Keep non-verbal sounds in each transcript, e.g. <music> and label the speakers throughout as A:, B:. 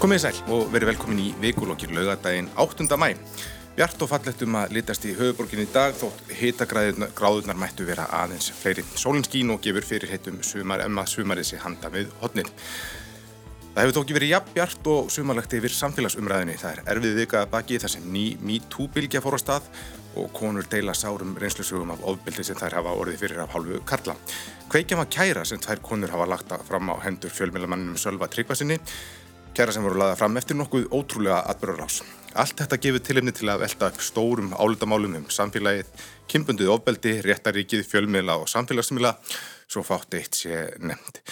A: Komið sæl og verið velkomin í vikulokkin laugadaginn 8. mæ. Bjart og fallett um að litast í höfuborgin í dag þótt hitagráðunar mættu vera aðeins fleiri. Sólinn skín og gefur fyrir heitum sumar emma sumarið sér handa við hodnin. Það hefur þó ekki verið jafn bjart og sumarlegt yfir samfélagsumræðinni. Það er erfið vika baki þar sem ný MeToo-bylgja fór á stað og konur deila sárum reynslusögum af ofbildi sem þær hafa orðið fyrir af hálfu Karla. Kveikja var kæra sem tvær konur hafa lagt fram á hendur fjölmjölamannum Sölva Tryggvasinni kæra sem voru laða fram eftir nokkuð ótrúlega atbyrgarás. Allt þetta gefur tilumni til að velta upp stórum álutamálum um samfélagið, kynbundið ofbeldi, réttaríkið, fjölmiðla og samfélagsmiðla, svo fátt eitt sé nefnd.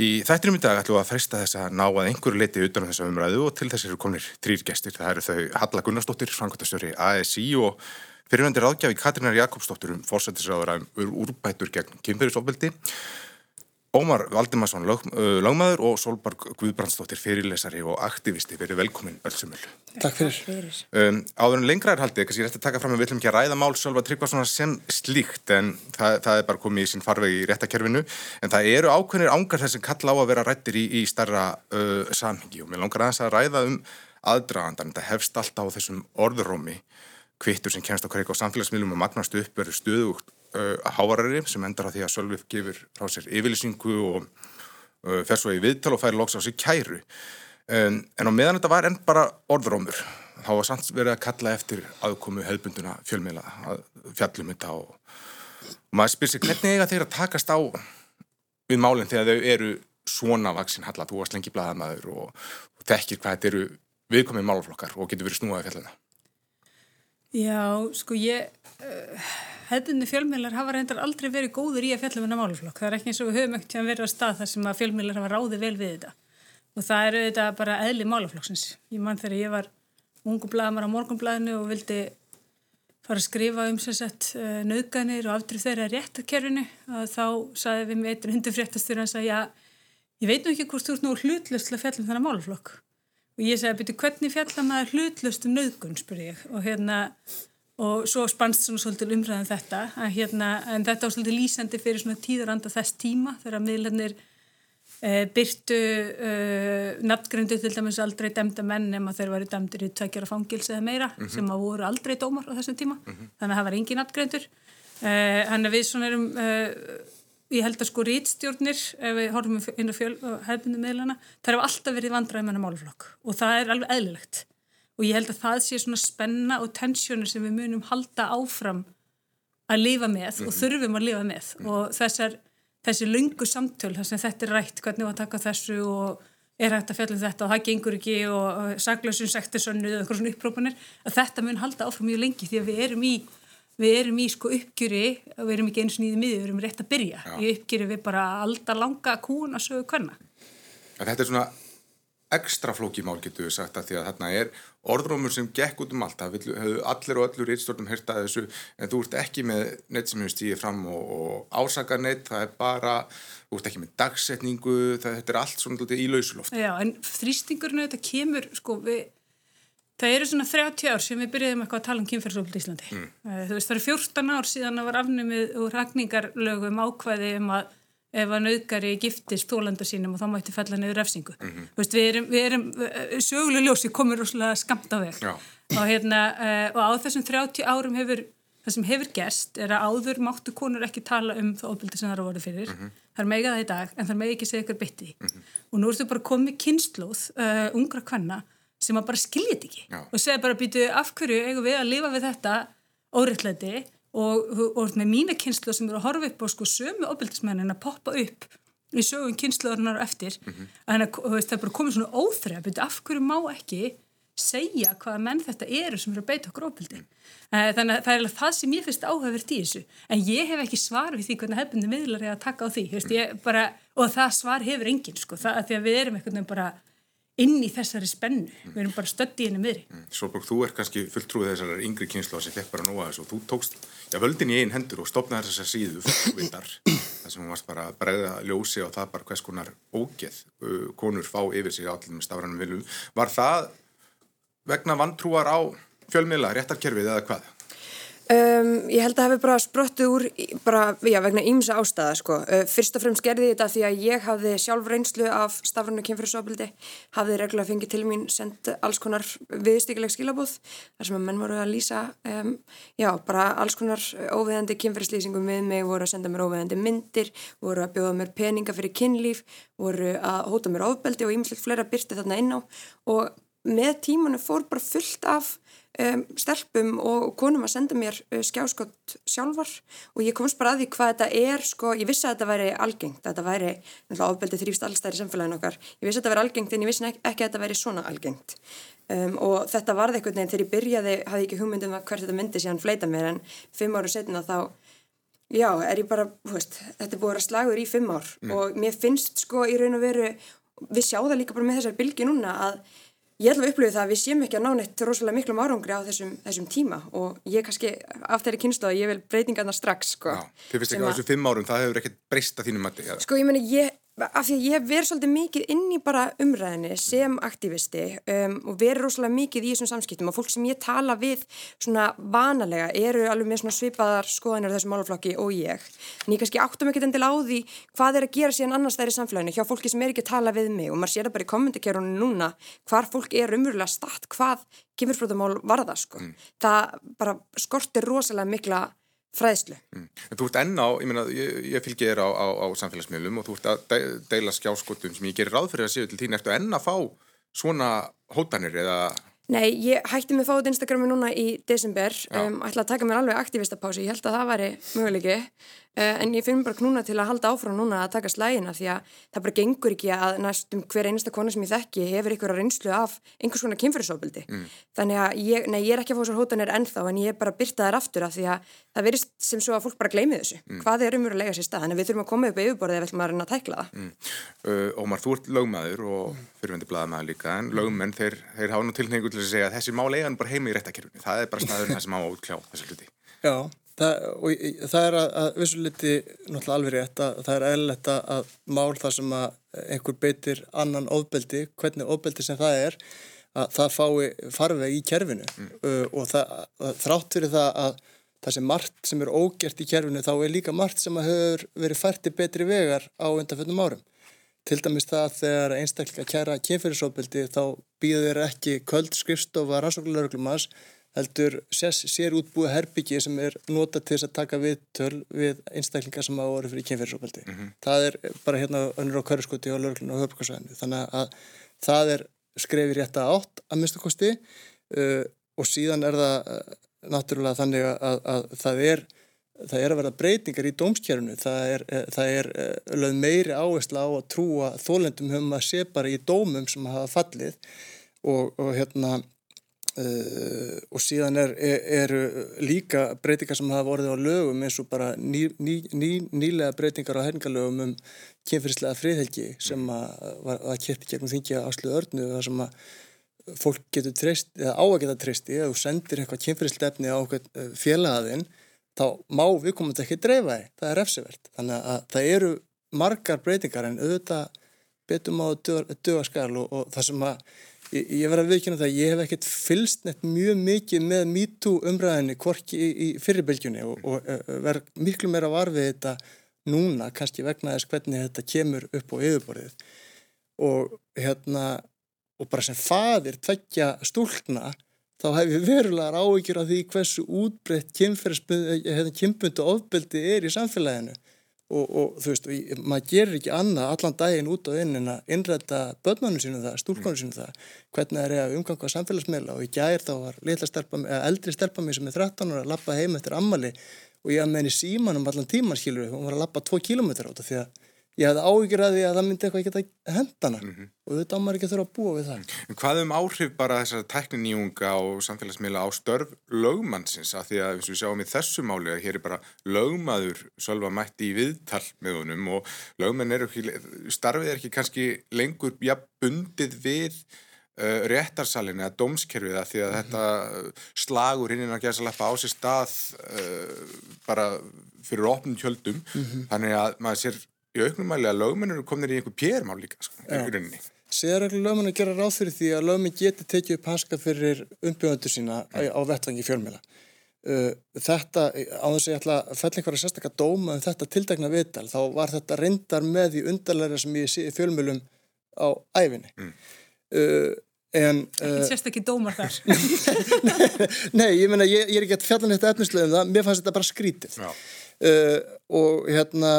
A: Í þættinum í dag ætlum við að freysta þess að ná að einhverju leiti utan á þessa umræðu og til þess eru kominir þrýr gestir. Það eru þau Halla Gunnarsdóttir, Frankværtastöri ASI og fyrirvendir ráðgjafi Katrinar Jakobsdóttir um fórsættisraður um úrbætur gegn kynbyrjusofbeldi Ómar Valdimarsson, lög, lögmaður og Solberg Guðbrandsdóttir, fyrirlesari og aktivisti, verið velkomin öllsumul.
B: Takk fyrir.
A: Um, áður en lengra er haldið, kannski ég ætti að taka fram að við ætlum ekki að ræða mál Sölva Tryggvarssonar sem slíkt, en það, það er bara komið í sín farvegi í réttakerfinu, en það eru ákveðnir ángar þess að kalla á að vera rættir í, í starra uh, samhengi. Og mér langar aðeins að ræða um aðdragandan, þetta hefst alltaf á þessum orðurómi, kvittur sem kennst á hverju á samfélagsmiðlum og magnast upp verður stöðugt uh, hávarari sem endar á því að Sölvi gefur frá sér yfirlýsingu og uh, fer svo í viðtal og fær loks á sig kæru. Um, en á meðan þetta var enn bara orðrómur þá var samt verið að kalla eftir aðkomu hefðbunduna fjölmiðla að fjallum þetta og, og maður spyr sér hvernig eiga þeir að takast á við málinn þegar þau eru svona vaksin halla, þú varst lengi bladamæður og, og þekkir hvað þetta eru viðkomið málflokkar og getur verið snúaði fjallina
C: Já, sko ég uh, hefðinni fjölmiðlar hafa reyndar aldrei verið góður í að fjalla með máluflokk. Það er ekki eins og við höfum ekkert verið á stað þar sem að fjölmiðlar hafa ráðið vel við þetta. Og það er auðvitað bara eðli máluflokksins. Ég mann þegar ég var ungu bladamar á morgunbladinu og vildi fara að skrifa um sérsett uh, eh, nöðganir og aftrið þeirra réttakerfinu og þá saði við með eitthvað hundurfréttastur hans að ég veit nú ekki hvort þú ert nú hlutlust til að fjalla um þennan máluflokk. Og ég sagði, byrju, hvernig fjalla maður hlutlust um nöðgun, spur ég. Og hérna, og svo spannst svona svolítið umræðan um þetta að hérna, en þetta var svolítið lýsandi fyrir svona tíðaranda þess tíma þegar miðlarnir e, byrtu e, nafngröndu til dæmis aldrei demda menn nema þeir varu demdir í tveikjara fangils eða meira mm -hmm. sem að voru aldrei dómar á þessum tíma mm -hmm. þannig að það var engin nafngröndur e, hann er við svona erum ég held að sko rítstjórnir ef við horfum inn á hefðbundu miðlana það hefur alltaf verið vandraði með málflokk og það er alveg eðlilegt. Og ég held að það sé svona spenna og tensjónur sem við munum halda áfram að lifa með mm og mhm. þurfum að lifa með. Mm og þessar, þessi lungu samtöl þar sem þetta er rætt, hvernig var að taka þessu og er hægt að fjalla um þetta og það gengur ekki og, saglausun sektir sönnu eða eitthvað svona upprópunir, að þetta mun halda áfram mjög lengi því að við erum í við erum í sko uppgjöri og við erum ekki eins og nýðið miður, við erum rétt að byrja. Já. í uppgjöri við bara aldar langa kún að sögu hverna
A: Þetta er svona ekstra flókimál getur við sagt að því að þarna er orðrómur sem gekk út um allt. Það hefur allir og öllur ístjórnum hértað þessu en þú ert ekki með neitt sem hefur stíðið fram og, og ásaka neitt. Það er bara, þú ert ekki með dagsetningu það, þetta er allt svona í lausuloft
C: Já, en þrýstingurinn þetta kemur sko við Það eru svona 30 ár sem við byrjuðum eitthvað að tala um kynferðsófald í Íslandi. Mm. Eh, þú veist, það eru 14 ár síðan að var afnumið úr ragningarlögum ákvæði um að ef að nauðgari giftist þólanda sínum og þá mætti fella niður refsingu. Mm -hmm. Veist, við erum, við erum eh, söguleg ljósi komur rosalega skamt á veg og, hérna, uh, og á þessum 30 árum hefur það sem hefur gerst er að áður máttu konur ekki tala um það ofbildi sem það eru voruð fyrir. Mm -hmm. Það er megað það í dag en það er megið ekki segja ykkur bytti. Mm -hmm. Og nú ertu bara komið kynnslóð uh, ungra kvenna sem að bara skiljið ekki Já. og segja bara býtu af hverju eigum við að lifa við þetta óriðleiti og, og með mína kynslu sem eru að horfa upp á sko sömu ofbildismennin að poppa upp í sögum kynsluðurnar eftir mm -hmm. að það er bara komið svona óþref af hverju má ekki segja hvaða menn þetta eru sem eru að beita okkur ofbildi mm. Eh, þannig að það er það sem ég finnst áhugavert í þessu en ég hef ekki svar við því hvernig hefðbundi miðlar er að taka á því mm. bara, og það svar hefur enginn sko, það, því að við erum einhvern veginn bara inn í þessari spennu, mm. við erum bara stötti henni miðri. Mm.
A: Svolbjörg, þú er kannski fulltrúið þessar yngri kynslu sem fekk bara nóga þessu og þú tókst já, völdin í einn hendur og stopnaði þessar síðu fullvindar, <clears throat> þar sem hún varst bara að bregða ljósi og það bara hvers konar ógeð uh, konur fá yfir sig allir með stafrannum viljum. Var það vegna vantrúar á fjölmiðla, réttarkerfið eða hvað?
B: Um, ég held að hefði bara sprottuð úr bara, já, vegna ímsa ástæða sko. uh, fyrst og fremst gerði ég þetta því að ég hafði sjálf reynslu af stafrunni kynfyrirsofbildi hafði reglulega fengið til mín sendt alls konar viðstíkileg skilabóð þar sem að menn voru að lýsa um, já, bara alls konar óviðandi kynfyrirslýsingum við mig, voru að senda mér óviðandi myndir, voru að bjóða mér peninga fyrir kynlíf, voru að hóta mér ofbeldi og ímslegt fleira byrti þarna inn á og með tímanu fór bara fullt af um, stelpum og konum að senda mér uh, skjáskott sjálfar. Og ég komst bara að því hvað þetta er sko, ég vissi að þetta væri algengt þetta væri, ofbeldið þrýfst allstæðir í samfélaginu okkar, ég vissi að þetta væri algengt en ég vissi ekki, að þetta væri svona algengt. Um, og þetta varði einhvern veginn þegar ég byrjaði hafði ekki hugmyndum að hvert þetta myndi síðan fleita mér en fimm áru setna þá já, er ég bara, veist, þetta er búið að slagur í fimm ár. Mm. og mér finnst sko í raun og veru, við sjáum það líka bara með þessar bylgi núna að Ég ætla að upplifa það að við séum ekki að ná neitt rosalega miklum árangri á þessum, þessum tíma og ég kannski af þeirri kynslu að ég vil breytingarna strax sko.
A: Já, þið finnst ekki á þessum fimm árum, það hefur ekkert breyst að þínum mati?
B: Sko ég menna, ég, af því að ég hef verið svolítið mikið inn í bara umræðinni sem aktivisti um, og verið rosalega mikið í þessum samskiptum og fólk sem ég tala við svona vanalega eru alveg með svona svipaðar skoðanir á þessum málaflokki og ég en ég kannski áttum ekkert endil á því hvað er að gera síðan annars þær í samfélaginu hjá fólki sem er ekki að tala við mig og maður sér það bara í kommentarkerunum núna hvar fólk er umverulega statt hvað kemurflótamál varða sko. Mm. það bara skortir rosalega mikla fræðslu. Mm.
A: En þú ert enná, ég meina, ég, ég fylgji þér á, á, á samfélagsmiðlum og þú ert að deila skjáskotum sem ég gerir ráð fyrir að séu til þín, ertu enna að fá svona hótanir eða?
B: Nei, ég hætti mig fáið Instagrami núna í desember, um, ætla að taka mér alveg aktivistapási, ég held að það væri möguleiki, en ég finn bara knúna til að halda áfram núna að taka slægina því að það bara gengur ekki að næstum hver einasta kona sem ég þekki hefur ykkur að reynslu af einhvers konar kynfyrirsofbildi. Mm. Þannig að ég, nei, ég er ekki að fá svo hótanir ennþá en ég er bara að byrta þær aftur af því að það verist sem svo að fólk bara gleymi þessu. Mm. Hvað er umverulega sér stað? Þannig að við þurfum að koma upp í yfirborðið ef við ætlum að reyna að tækla það. Mm.
A: Uh, Ómar, þú ert lögmaður og fyrirvendi bladamæður líka en lögmenn þeir, þeir hafa nú tilhengu til að segja að þessi mál eigan bara heima í réttakirfunni. Það er bara staður það sem á að útkljá þessu hluti.
D: Já, það, og það er að, að vissu liti náttúrulega alveg rétt að það er eðletta að mál það sem að einhver beitir annan ofbeldi, hvernig ofbeldi sem það er, að það fái farveg í kerfinu mm. uh, og það, þrátt fyrir það að það sem margt sem er ógert í kerfinu þá er líka margt sem að hefur verið færti betri vegar á undanfjöndum árum. Til dæmis það þegar einstaklega kæra kynferðisofbildi þá býður ekki köld skrifstofa rannsóknarlörglumans heldur sér útbúið herbyggi sem er nota til þess að taka við töl við einstaklingar sem hafa orðið fyrir kynferðisofbildi. Mm -hmm. Það er bara hérna önnur á körskoti og lörglun og höfbrukarsvæðinu. Þannig að það er skrefið rétt að átt að mista kosti uh, og síðan er það uh, náttúrulega þannig að, að, að það er það er að vera breytingar í dómskjörnu það er, eh, það er eh, lögð meiri áhersla á að trúa þólendum höfum að sé bara í dómum sem hafa fallið og, og hérna uh, og síðan er, er, er líka breytingar sem hafa vorið á lögum eins og bara ný, ný, ný, nýlega breytingar á herningalögum um kynfyrslega friðhelgi sem að var að kætti gegnum þingja áslu örnu það sem að fólk getur treyst, eða á að geta treysti eða þú sendir eitthvað kynfyrirslefni á félagaðinn þá má við þetta ekki að dreifa þig, það er refsivert. Þannig að það eru margar breytingar en auðvitað betum á dögaskal og, og það sem að ég, ég verði að viðkynna það, ég hef ekkert fylst neitt mjög mikið með MeToo umræðinni kvorki í, í fyrirbylgjunni og, og verð miklu meira varfið þetta núna, kannski vegna þess hvernig þetta kemur upp á yfirborðið. Og hérna og bara sem fadir tveggja stúlna þá hef ég verulegar áhyggjur af því hversu útbreytt kynbundu ofbeldi er í samfélaginu og, og þú veist, og, maður gerir ekki annað allan daginn út á inn en að innræta börnunum sínum það, stúlkonum sínum það hvernig það er að umganga samfélagsmiðla. Og í gær þá var stelpa, eldri stelpa mér sem er 13 ára að lappa heim eftir ammali og ég að menni símanum allan tíman skilur hún var að lappa 2 km á þetta því að ég hafði áhyggjur að því að það myndi eitthvað ekki að hendana mm -hmm. og þetta ámar ekki að þurfa að búa við það.
A: En hvað um áhrif bara þessar tækniníunga og samfélagsmiðla á störf lögmannsins að því að eins og við sjáum í þessu máli að hér er bara lögmaður svolva mætti í viðtal með honum og lögmenn eru ekki, starfið er ekki kannski lengur ja, bundið við uh, réttarsalinn eða dómskerfið að því að mm -hmm. þetta slagur hinn að gæsa lappa á sér stað uh, bara fyrir opnum kjöldum mm -hmm. þannig að maður sér í auknum mæli að lögmennur komnir í einhver pérmál líka sko, í.
D: Séðarreglu lögmennu gera ráð fyrir því að lögmenn geti tekið upp hanska fyrir umbyggjöndur sína mm. á vettvangi fjölmjöla uh, þetta, á þess að ég ætla að fell einhverja sérstaklega dóma um þetta tildækna viðtal, þá var þetta reyndar með því undarlega sem ég sé í fjölmjölum á æfinni. Mm. Uh,
C: en... Uh, sérstaklega dómar þar. <laughs>
D: Nei, ég meina, ég, ég er ekki að fjalla neitt efnislega um það, mér fannst þetta bara skrítið. Uh, og hérna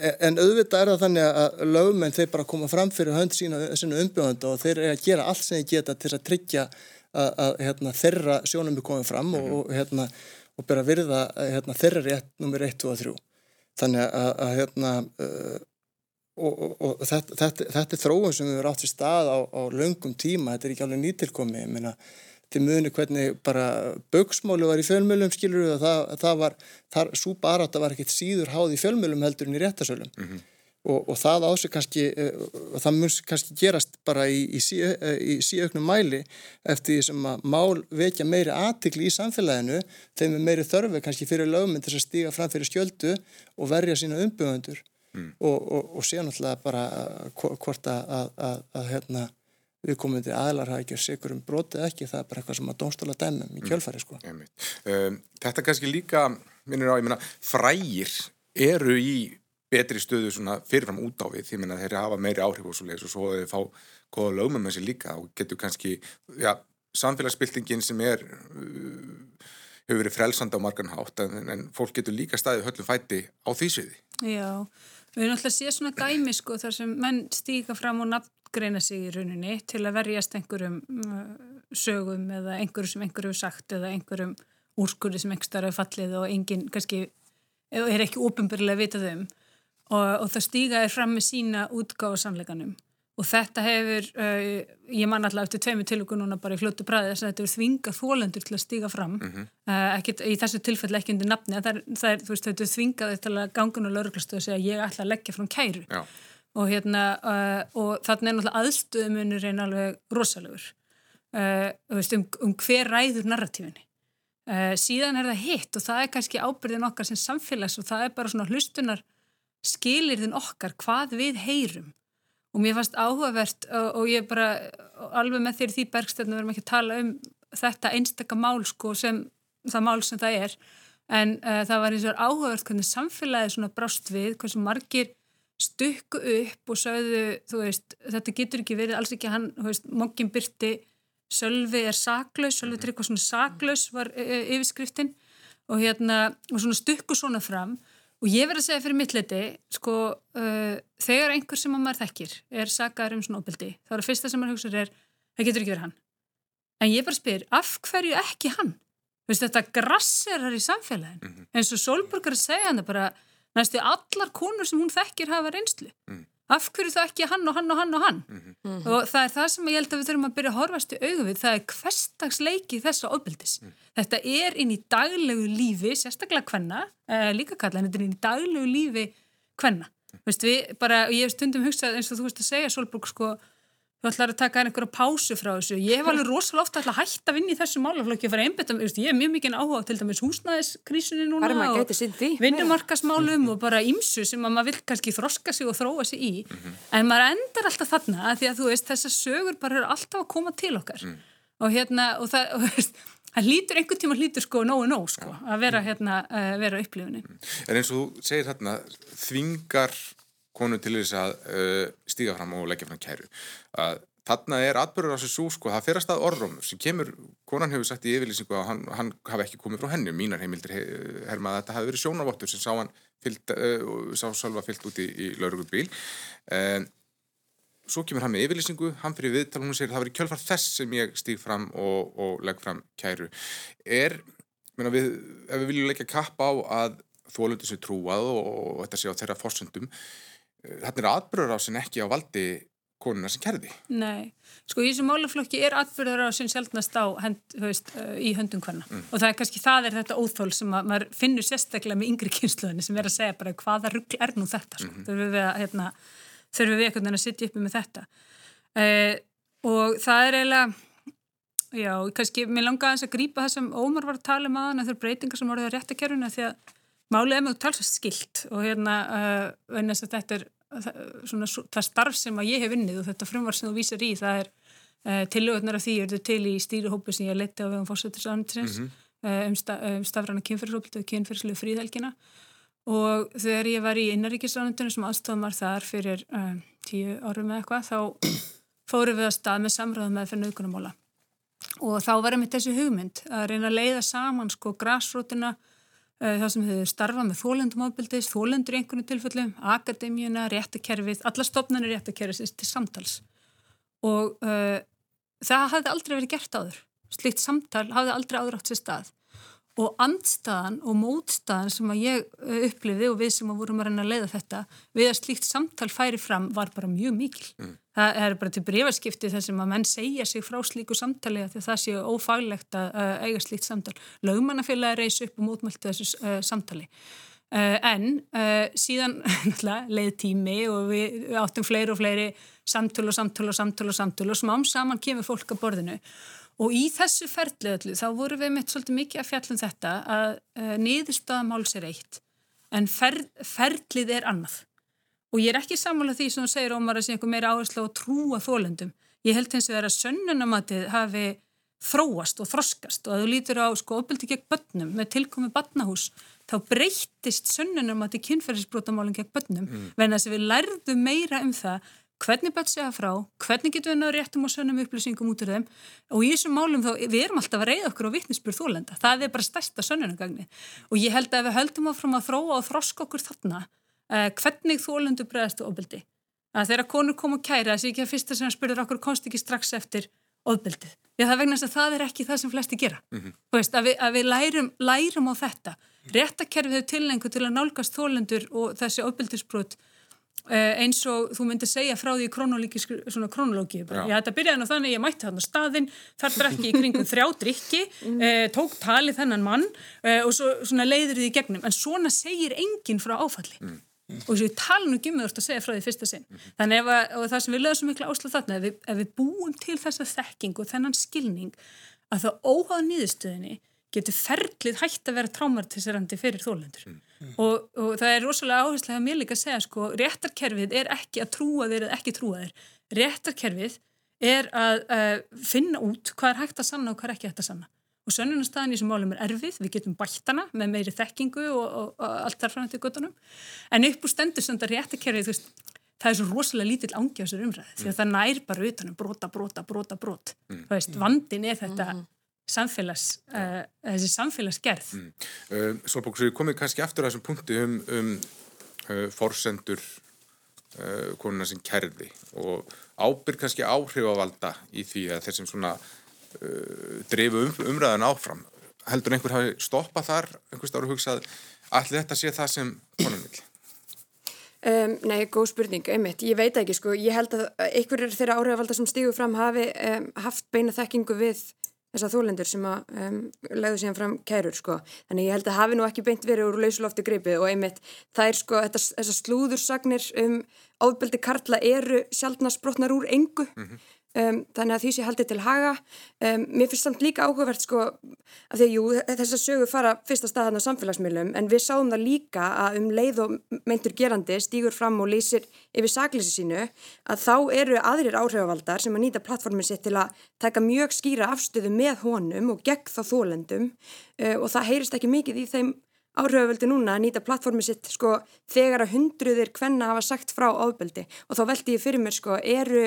D: en auðvitað er það þannig að lögmenn þeir bara koma fram fyrir hönd sína, umbjóðanda og þeir er að gera allt sem þeir geta til að tryggja að, að hérna, þeirra sjónum er komið fram og, og, hérna, og bera virða hérna, þeirra rétt nummer 1, 2 og 3 þannig að, að hérna uh, og, og þetta, þetta, þetta er þróun sem við verðum átt í stað á, á löngum tíma, þetta er ekki alveg nýtilkomi ég meina til muni hvernig bara bögsmálu var í fjölmjölum skilur við að það, það var, þar svo bara að það var ekkert síður háð í fjölmjölum heldur en í réttasölum mm -hmm. og, og það ásig kannski, eh, það mun kannski gerast bara í, í, sí, eh, í síauknum mæli eftir því sem að mál vekja meiri aðtikli í samfélaginu þeim er meiri þörfi kannski fyrir lögmynd þess að stíga fram fyrir skjöldu og verja sína umbygöndur mm. og, og, og sé náttúrulega bara hvort að, að, að, að hérna við komum til aðlar að ekki að sigur um brotið ekki, það er bara eitthvað sem að dónstóla dæmum í mm. kjölfæri sko.
A: Um, þetta kannski líka, minnir á, ég menna, frægir eru í betri stöðu svona fyrirfram út á við, því að þeir hafa meiri áhrif og svo leiðis og svo þeir fá góða lögum með sér líka og getur kannski, já, samfélagsbyltingin sem er, uh, hefur verið frelsanda á margan hátt en, en fólk getur líka staðið höllum fæti á því sviði.
C: Já, við erum alltaf að sé svona dæmi sko þar sem menn stíka fram og nafn greina sig í rauninni til að verjast einhverjum uh, sögum eða einhverjum sem einhverjum sagt eða einhverjum úrskurði sem einhver starf er fallið og enginn kannski er ekki ópenbarilega vitað um. Og, og það stíga er fram með sína útgáð sannleikanum. Og þetta hefur, uh, ég man alltaf eftir tveimu tilöku núna bara í fljótu bræði þess að þetta hefur þvingað þólendur til að stíga fram. Mm -hmm. uh, ekki, í þessu tilfelli ekki undir nafni það er, það er, þú veist, þetta hefur þvingað til að gangun og lauruglistu og segja ég ætla að leggja frá kæru. Já og hérna uh, og þarna er náttúrulega aðstöðumunur einn alveg rosalegur. Uh, um, um hver ræður narratífinni uh, síðan er það hitt og það er kannski ábyrðin okkar sem samfélags og það er bara svona hlustunar skilirðin okkar hvað við heyrum. Og mér fannst áhugavert og, og ég bara alveg með þér því bergstöðnum verðum ekki að tala um þetta einstakka mál sko sem það mál sem það er. En uh, það var eins og áhugavert hvernig samfélagið svona brást við, hversu margir stukku upp og sagðu, veist, þetta getur ekki verið, alls ekki hann, mokkin byrti Sölvi er saklaus, Sölvi mhm. tryggvað svona saklaus var e, e, yfirskriftin og hérna, og svona stukku svona fram og ég verð að segja fyrir mitt leti, sko, uh, þegar einhver sem að maður þekkir er sakar um svona óbyldi, þá er það fyrsta sem maður hugsaður er, það getur ekki verið hann. En ég bara spyr, af hverju ekki hann? Veist, þetta grasserar í samfélagin, mm -hmm. eins og Solbergar segja hann bara, næstu allar konur sem hún þekkir hafa reynslu mm. af hverju það ekki hann og hann og hann og hann mm -hmm. og það er það sem ég held að við þurfum að byrja að horfast í augum við, það er hverstagsleiki þessa ofbildis. Mm. Þetta er inn í daglegu lífi, sérstaklega hvenna eh, líka kalla, en þetta er inn í daglegu lífi hvenna. Veist við bara, ég hef stundum hugsað eins og þú veist að segja Solbrúk sko þú ætlar að taka einhverja pásu frá þessu. Ég hef alveg rosalega ofta ætla að hætta að vinna í þessu málaflokki að fara einbetta, ég er mjög mikið áhuga til dæmis húsnæðiskrísunni núna og vinnumarkasmálum og bara ímsu sem að maður vil kannski þroska sig og þróa sig í. Mm -hmm. en maður endar alltaf þarna að því að þú veist þessar sögur bara eru alltaf að koma til okkar. Mm. og hérna og það, <laughs> og veist, það lítur einhvern tíma lítur sko nógu nóg sko að vera hérna, uh, vera upplifunni
A: En eins og þú segir hérna þvingar konu til þess að uh, stíga fram og leggja fram kæru. Að þarna er atbyrður á þessu sú sko, það fer að stað orðrumur sem kemur, konan hefur sagt í yfirlýsingu að hann, hann hafi ekki komið frá henni. Mínar heimildir herma að þetta hafi verið sjónavottur sem sá hann fyllt, uh, sá sjálfa fyllt út í, í laurugubíl en svo kemur hann með yfirlýsingu, hann fyrir viðtal hún segir það verið kjölfar þess sem ég stíg fram og, og legg fram kæru. Er, menna við ef við viljum leggja kapp á að þólundu sér trúað og, og þetta sé á þeirra fórsöndum þetta er atbyrður á sin ekki á valdi konuna sem kerði.
C: Nei, sko í þessum málaflokki er atbyrður á sin sjálfnast á hend, veist, í höndum hverna mm. og það er kannski, það er þetta óþól sem að maður finnur sérstaklega með yngri kynsluðinni sem er að segja bara hvaða ruggl er nú þetta sko, mm -hmm. þurfum við að hérna, þurfum við einhvern veginn að sitja uppi með þetta eh, og það er eiginlega já, kannski, mér langaði að grípa það sem Ómar var að tala um aðan að þau breytingar sem voruð að rétta keruna því að Málið er mjög talsast skilt og hérna uh, þetta er það, svona, það starf sem að ég hef vinnið og þetta frumvar sem þú vísar í það er uh, tilögurnar af því eru til í stýrihópu sem ég leti á vegum fórsættisáðaninsins mm -hmm. um, sta, um stafræna kynferðsópildu og kynferðslu fríðhelgina og þegar ég var í innaríkisránundinu sem aðstofum var þar fyrir um, tíu árum eða eitthvað þá fórum við að stað með samræðum með fyrir naukunamála og þá varum við þessi hugmynd að reyna að leiða saman sko græsrótina uh, það sem hefur starfað með þólendum ábyldis, þólendur í einhvern tilfellum, akademíuna, réttakerfið, alla stofnarnir réttakerfið til samtals. Og uh, það hafði aldrei verið gert áður. Slikt samtal hafði aldrei áður átt sér stað og andstaðan og mótstaðan sem að ég uh, upplifði og við sem að vorum að reyna að leiða þetta við að slíkt samtal færi fram var bara mjög mikil. Mm. Það er bara til brefaskipti þar sem að menn segja sig frá slíku samtali að það séu ófaglegt að eiga slíkt samtal. Laugmannafélagi reysi upp og mótmælti þessu uh, samtali. Uh, en uh, síðan <laughs> leið tími og við áttum fleiri og fleiri samtölu og samtölu og samtölu og samtölu og smám saman kemur fólk að borðinu Og í þessu ferlið öllu þá voru við mitt svolítið mikið að fjallum þetta að uh, niðurstaðamáls er eitt en fer, ferlið er annað. Og ég er ekki sammála því sem þú segir Ómar að sé einhver meira áherslu á að trúa þólendum. Ég held eins og það er að sönnunamatið hafi þróast og þroskast og að þú lítur á sko opildi gegn börnum með tilkomið barnahús þá breytist sönnunamatið kynferðisbrótamálinn gegn börnum mm. venn að við lærðum meira um það hvernig bætt segja frá, hvernig getum við náðu réttum og sönnum upplýsingum út úr þeim? Og í þessum málum þá, við erum alltaf að reyða okkur á vittnisspur þólenda, það er bara stærsta sönnunagagni og ég held að við höldum áfram að þróa og þroska okkur þarna eh, hvernig þólendu bregðast og ofbeldi? Að þegar konur kom og kæra þessi ekki að fyrsta sem spurður okkur konst ekki strax eftir ofbeldið, því að það vegna að það er ekki það sem flesti gera, mm -hmm. veist, að við, að við lærum, lærum á þetta. Réttakerfið til eins og þú myndir segja frá því kronológi ég hætti að byrja þannig að þannig ég mætti þannig staðinn þar drekki í kringum þrjá drikki uh, tók tali þennan mann uh, og svo leiður því í gegnum. En svona segir enginn frá áfalli. Mm. Mm. og þess að við talum um gymmiðurst að segja frá því fyrsta sinn. Mm. þannig ef að, það sem við lögum miklu ásla þarna ef við, ef við búum til þessa þekking og þennan skilning að það óháða nýðustöðinni getur ferlið hægt að vera trámartiserandi fyrir þólendur mm. Og, og það er rosalega áherslega mér líka að segja sko, réttarkerfið er ekki að trúa þér eða ekki trúa þér. Réttarkerfið er að uh, finna út hvað er hægt að sanna og hvað er ekki hægt að sanna. Og sönnunarstaðin í þessum málum er erfið, við getum bættana með meiri þekkingu og, og, og allt þar frá þetta göttunum. En upp úr stendur sem þetta réttarkerfið, veist, það er svo rosalega lítill þessar umræði mm. því að það nær bara utanum brota, brota, brota, brot. Mm. Veist, vandin er þetta mm samfélags, uh, þessi samfélagsgerð. Mm.
A: Uh, Svolbók, svo við komum kannski aftur að þessum punkti um, um uh, forsendur konuna sem kerði og ábyrg kannski áhrifavalda í því að þessum svona dreifu um, umræðan áfram. Heldur einhver hafi stoppað þar, einhvers ára hugsað, allir þetta sé það sem konun vil?
B: Um, nei, góð spurning, einmitt, ég veit ekki sko, ég held að einhverjir þeirra áhrifvalda sem stígu fram hafi um, haft beina þekkingu við þessar þólendur sem að um, legðu síðan fram kærur sko. Þannig ég held að hafi nú ekki beint verið úr lausulofti greipið og einmitt það er sko þessar slúðursagnir um áðbeldi karla eru sjálfnarsbrotnar úr engu mm -hmm. Um, þannig að því sé haldið til haga. Um, mér finnst samt líka áhugavert sko að því að jú, þess að sögu fara fyrsta staðan á samfélagsmiðlum en við sáum það líka að um leið og meintur gerandi stýgur fram og lýsir yfir sakleysi sínu að þá eru aðrir áhrifavaldar sem að nýta plattformin sitt til að taka mjög skýra afstöðu með honum og gegn þá þólendum uh, og það heyrist ekki mikið í þeim áhrifavöldi núna að nýta plattformi sitt sko þegar að hundruðir hvenna hafa sagt frá ábeldi og þá veldi ég fyrir mér sko eru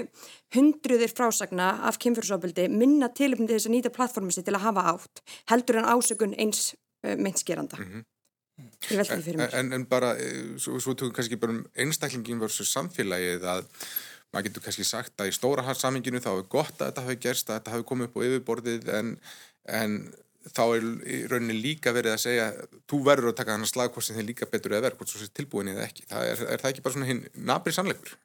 B: hundruðir frásagna af kynfjörðsóbeldi minna tilöfni til þess að nýta plattformi sitt til að hafa átt heldur en ásökun eins uh, meinskeranda. Mm -hmm. Ég veldi því fyrir mér.
A: En, en bara, eh, svo, svo tökum kannski bara um einstaklingin versus samfélagið að maður getur kannski sagt að í stóra saminginu þá er gott að þetta hafi gerst, að þetta hafi komið upp á yfirborðið en, en þá er í rauninni líka verið að segja þú verður að taka hann að slag hvort sem þið líka betur eða verð, hvort svo sé tilbúin eða ekki það er, er það ekki bara svona hinn nabri sannleikur?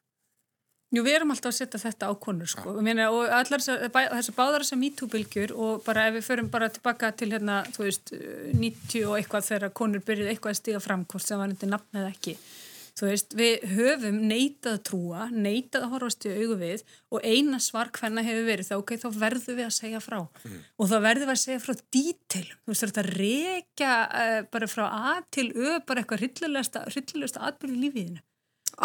C: Jú, við erum alltaf að setja þetta á konur sko, ja. meina, og allar þessar báðar þessar mítúbylgjur og bara ef við förum bara tilbaka til hérna, þú veist 90 og eitthvað þegar konur byrjuð eitthvað að stiga fram hvort sem var þetta nafn eða ekki Þú veist, við höfum neitað að trúa, neitað að horfast í augu við og eina svar hvenna hefur verið þá, ok, þá verðum við að segja frá mm. og þá verðum við að segja frá dítil, þú veist, þetta reykja uh, bara frá að til ö, bara eitthvað hryllilegsta atbyrði í lífiðinu.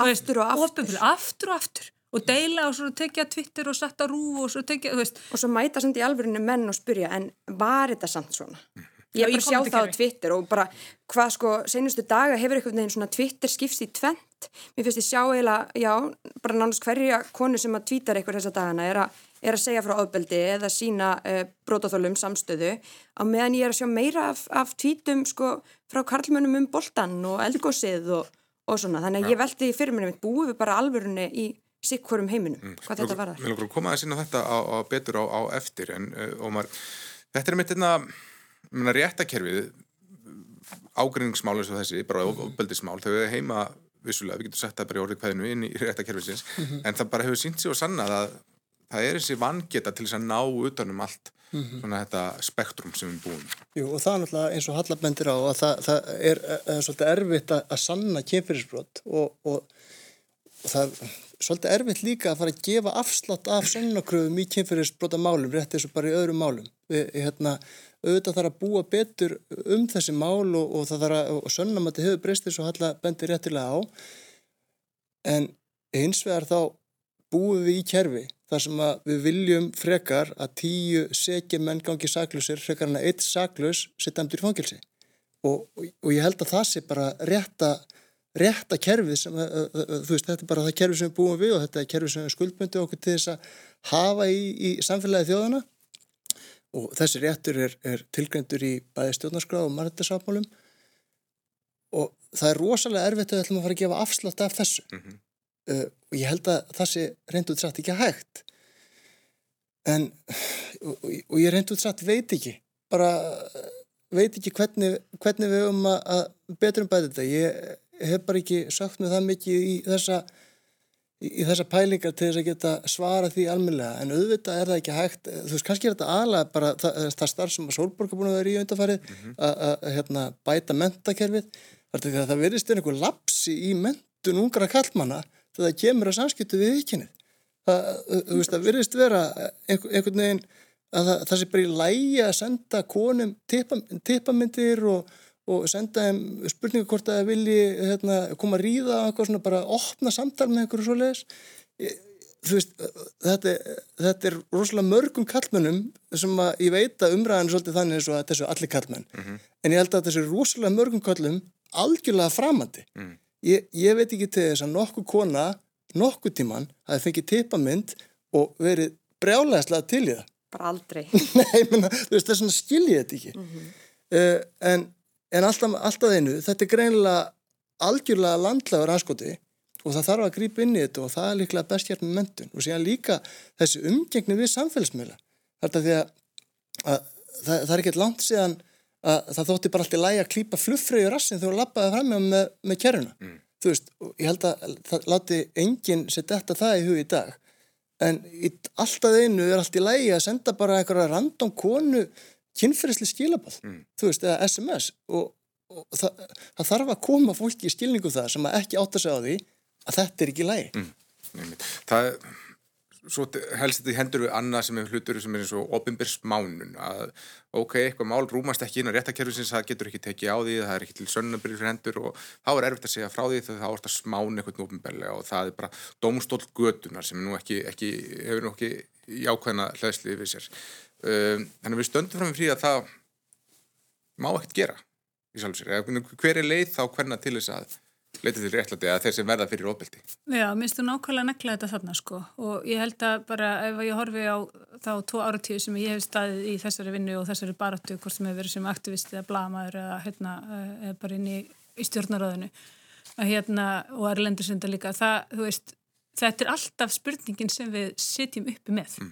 B: Aftur og aftur.
C: Aftur og aftur og deila og svo tekja Twitter og setja rú og svo tekja, þú veist.
B: Og svo mæta samt í alverðinu menn og spyrja, en var þetta samt svona? Mm. Ég er bara að sjá það á Twitter og bara hvað sko, senustu daga hefur einhvern veginn svona Twitter skipst í tvent. Mér finnst ég sjá eiginlega, já, bara nánast hverja konu sem að tvítar eitthvað þessa dagana er að, er að segja frá ofbeldi eða sína uh, brótaþólum samstöðu á meðan ég er að sjá meira af, af tvítum sko frá karlmönum um boltan og eldgósið og, og svona. Þannig að ég veldi í fyrirminni mitt búið við bara alvörunni í sikkurum heiminum, mm. hvað þetta var það.
A: Við lókum að koma að sína þetta á, á betur á, á eftir en uh, Ómar, þetta er mitt einna réttakerfið ágrinningsmál eins og þessi, bara ofbeldismál, þau hefur heima vissulega, við getum sett það bara í orðið hverjunu inn í réttakerfisins, mm -hmm. en það bara hefur sínt sig og sannað að það er þessi vangeta til þess að ná utanum allt mm -hmm. svona þetta spektrum sem við búum.
D: Jú og það er náttúrulega eins og Hallabendir á að það, það er, er svolítið erfitt að, að sanna kemfyrirsbrott og, og, og það er svolítið erfitt líka að fara að gefa afslátt af sönnakröfum í kemfyrirsbrota málum, rétt eins og bara í öðrum málum. Við, hérna, auðvitað þarf að búa betur um þessi mál og, og það þarf að, og sönnamatti hefur breystir svo halla bendir réttilega á. En hins vegar þá búum við í kerfi þar sem að við viljum frekar að tíu segir menn gangi saklusir frekar en að eitt saklus setja um til fangilsi og, og, og ég held að það sé bara rétta rétta kerfið sem, þú veist, þetta er bara það kerfið sem við búum við og þetta er kerfið sem við skuldmyndi okkur til þess að hafa í, í samfélagi þjóðana og þessi réttur er, er tilgrendur í bæði stjórnarskrað og margættisápmálum og það er rosalega erfitt að við ætlum að fara að gefa afslátt af þessu. Mm -hmm. uh, og ég held að það sé reyndu útsatt ekki að hægt. En og, og ég reyndu útsatt veit ekki. Bara veit ekki hvernig, hvernig við höfum að, að betur um bæði þetta. Ég hef bara ekki sagt með það mikið í þessa í þessa pælingar til þess að geta svara því almenlega en auðvitað er það ekki hægt þú veist kannski er þetta aðlega bara það, það starf sem að Solborg er búin að vera í undarfarið mm -hmm. að hérna, bæta mentakerfið það, það verðist er einhver lapsi í mentun ungra kallmanna þegar það kemur að samskiptu við vikinnið þú veist það verðist vera einhver, einhvern veginn að það, það sé bara í lægi að senda konum tippamyndir og og senda þeim spurningu hvort að það vilji hérna, koma að ríða eitthvað svona bara opna samtal með einhverju svo leiðis þú veist, þetta, þetta er rosalega mörgum kallmennum sem að ég veit að umræðan er svolítið þannig eins og að þessu allir kallmenn mm -hmm. en ég held að þessu rosalega mörgum kallum algjörlega framandi mm. ég, ég veit ekki til þess að nokkuð kona nokkuð tíman hafi fengið tippamind og verið brjálæðislega til í það
B: bara aldrei <laughs>
D: Nei, menna, veist, það er svona skiljið þetta ekki mm -hmm. uh, en en alltaf, alltaf einu, þetta er greinilega algjörlega landlagur anskoti og það þarf að grípa inn í þetta og það er líklega best hjart með mentun og síðan líka þessi umgengni við samfélagsmiðla. Þetta því að, að það, það er ekkert langt síðan að það þótti bara alltaf lægi að klýpa fluffröyu rassin þegar þú lappaði fram með, með, keruna mm. þú veist, ég held að það láti enginn setja þetta það í hug í dag. En í alltaf einu er alltaf lægi að senda bara einhverja random konu kynferðisli skilabað, mm. þú veist, eða SMS og, og það, það þarf að koma fólki í skilningu það sem ekki átt að segja á því að þetta er ekki lægi.
A: Mm. Það, svo helst þetta hendur við annað sem er hlutur sem er eins og ofinbjörnsmánun að ok, eitthvað mál rúmast ekki inn á réttakerfisins, það getur ekki tekið á því, það er ekki til sönnabyrjur fyrir hendur og þá er erfitt að segja frá því þegar það ást að smána eitthvað ofinbjörlega og það er bara domstól gödunar sem nú ekki, ekki hefur nú ekki jákvæðina hlæðsli við sér. Um, þannig að við stöndum fram í frí að það má ekkert gera í sjálfsvegar. Hver er leið þá hverna til þess að leita til réttlandi að þeir sem verða fyrir ofbeldi?
C: Já, minnst þú nákvæmlega nekla þetta þarna sko og ég held að bara ef ég horfi á þá tvo áratíu sem ég hef staðið í þessari vinnu og þessari baratu, hvort sem hefur verið sem aktivist eða blamaður eða hérna eða bara inn í, í stjórnaráðinu að hérna og erlendur senda líka það, þú veist, þetta er alltaf spurningin sem við sitjum uppi með mm.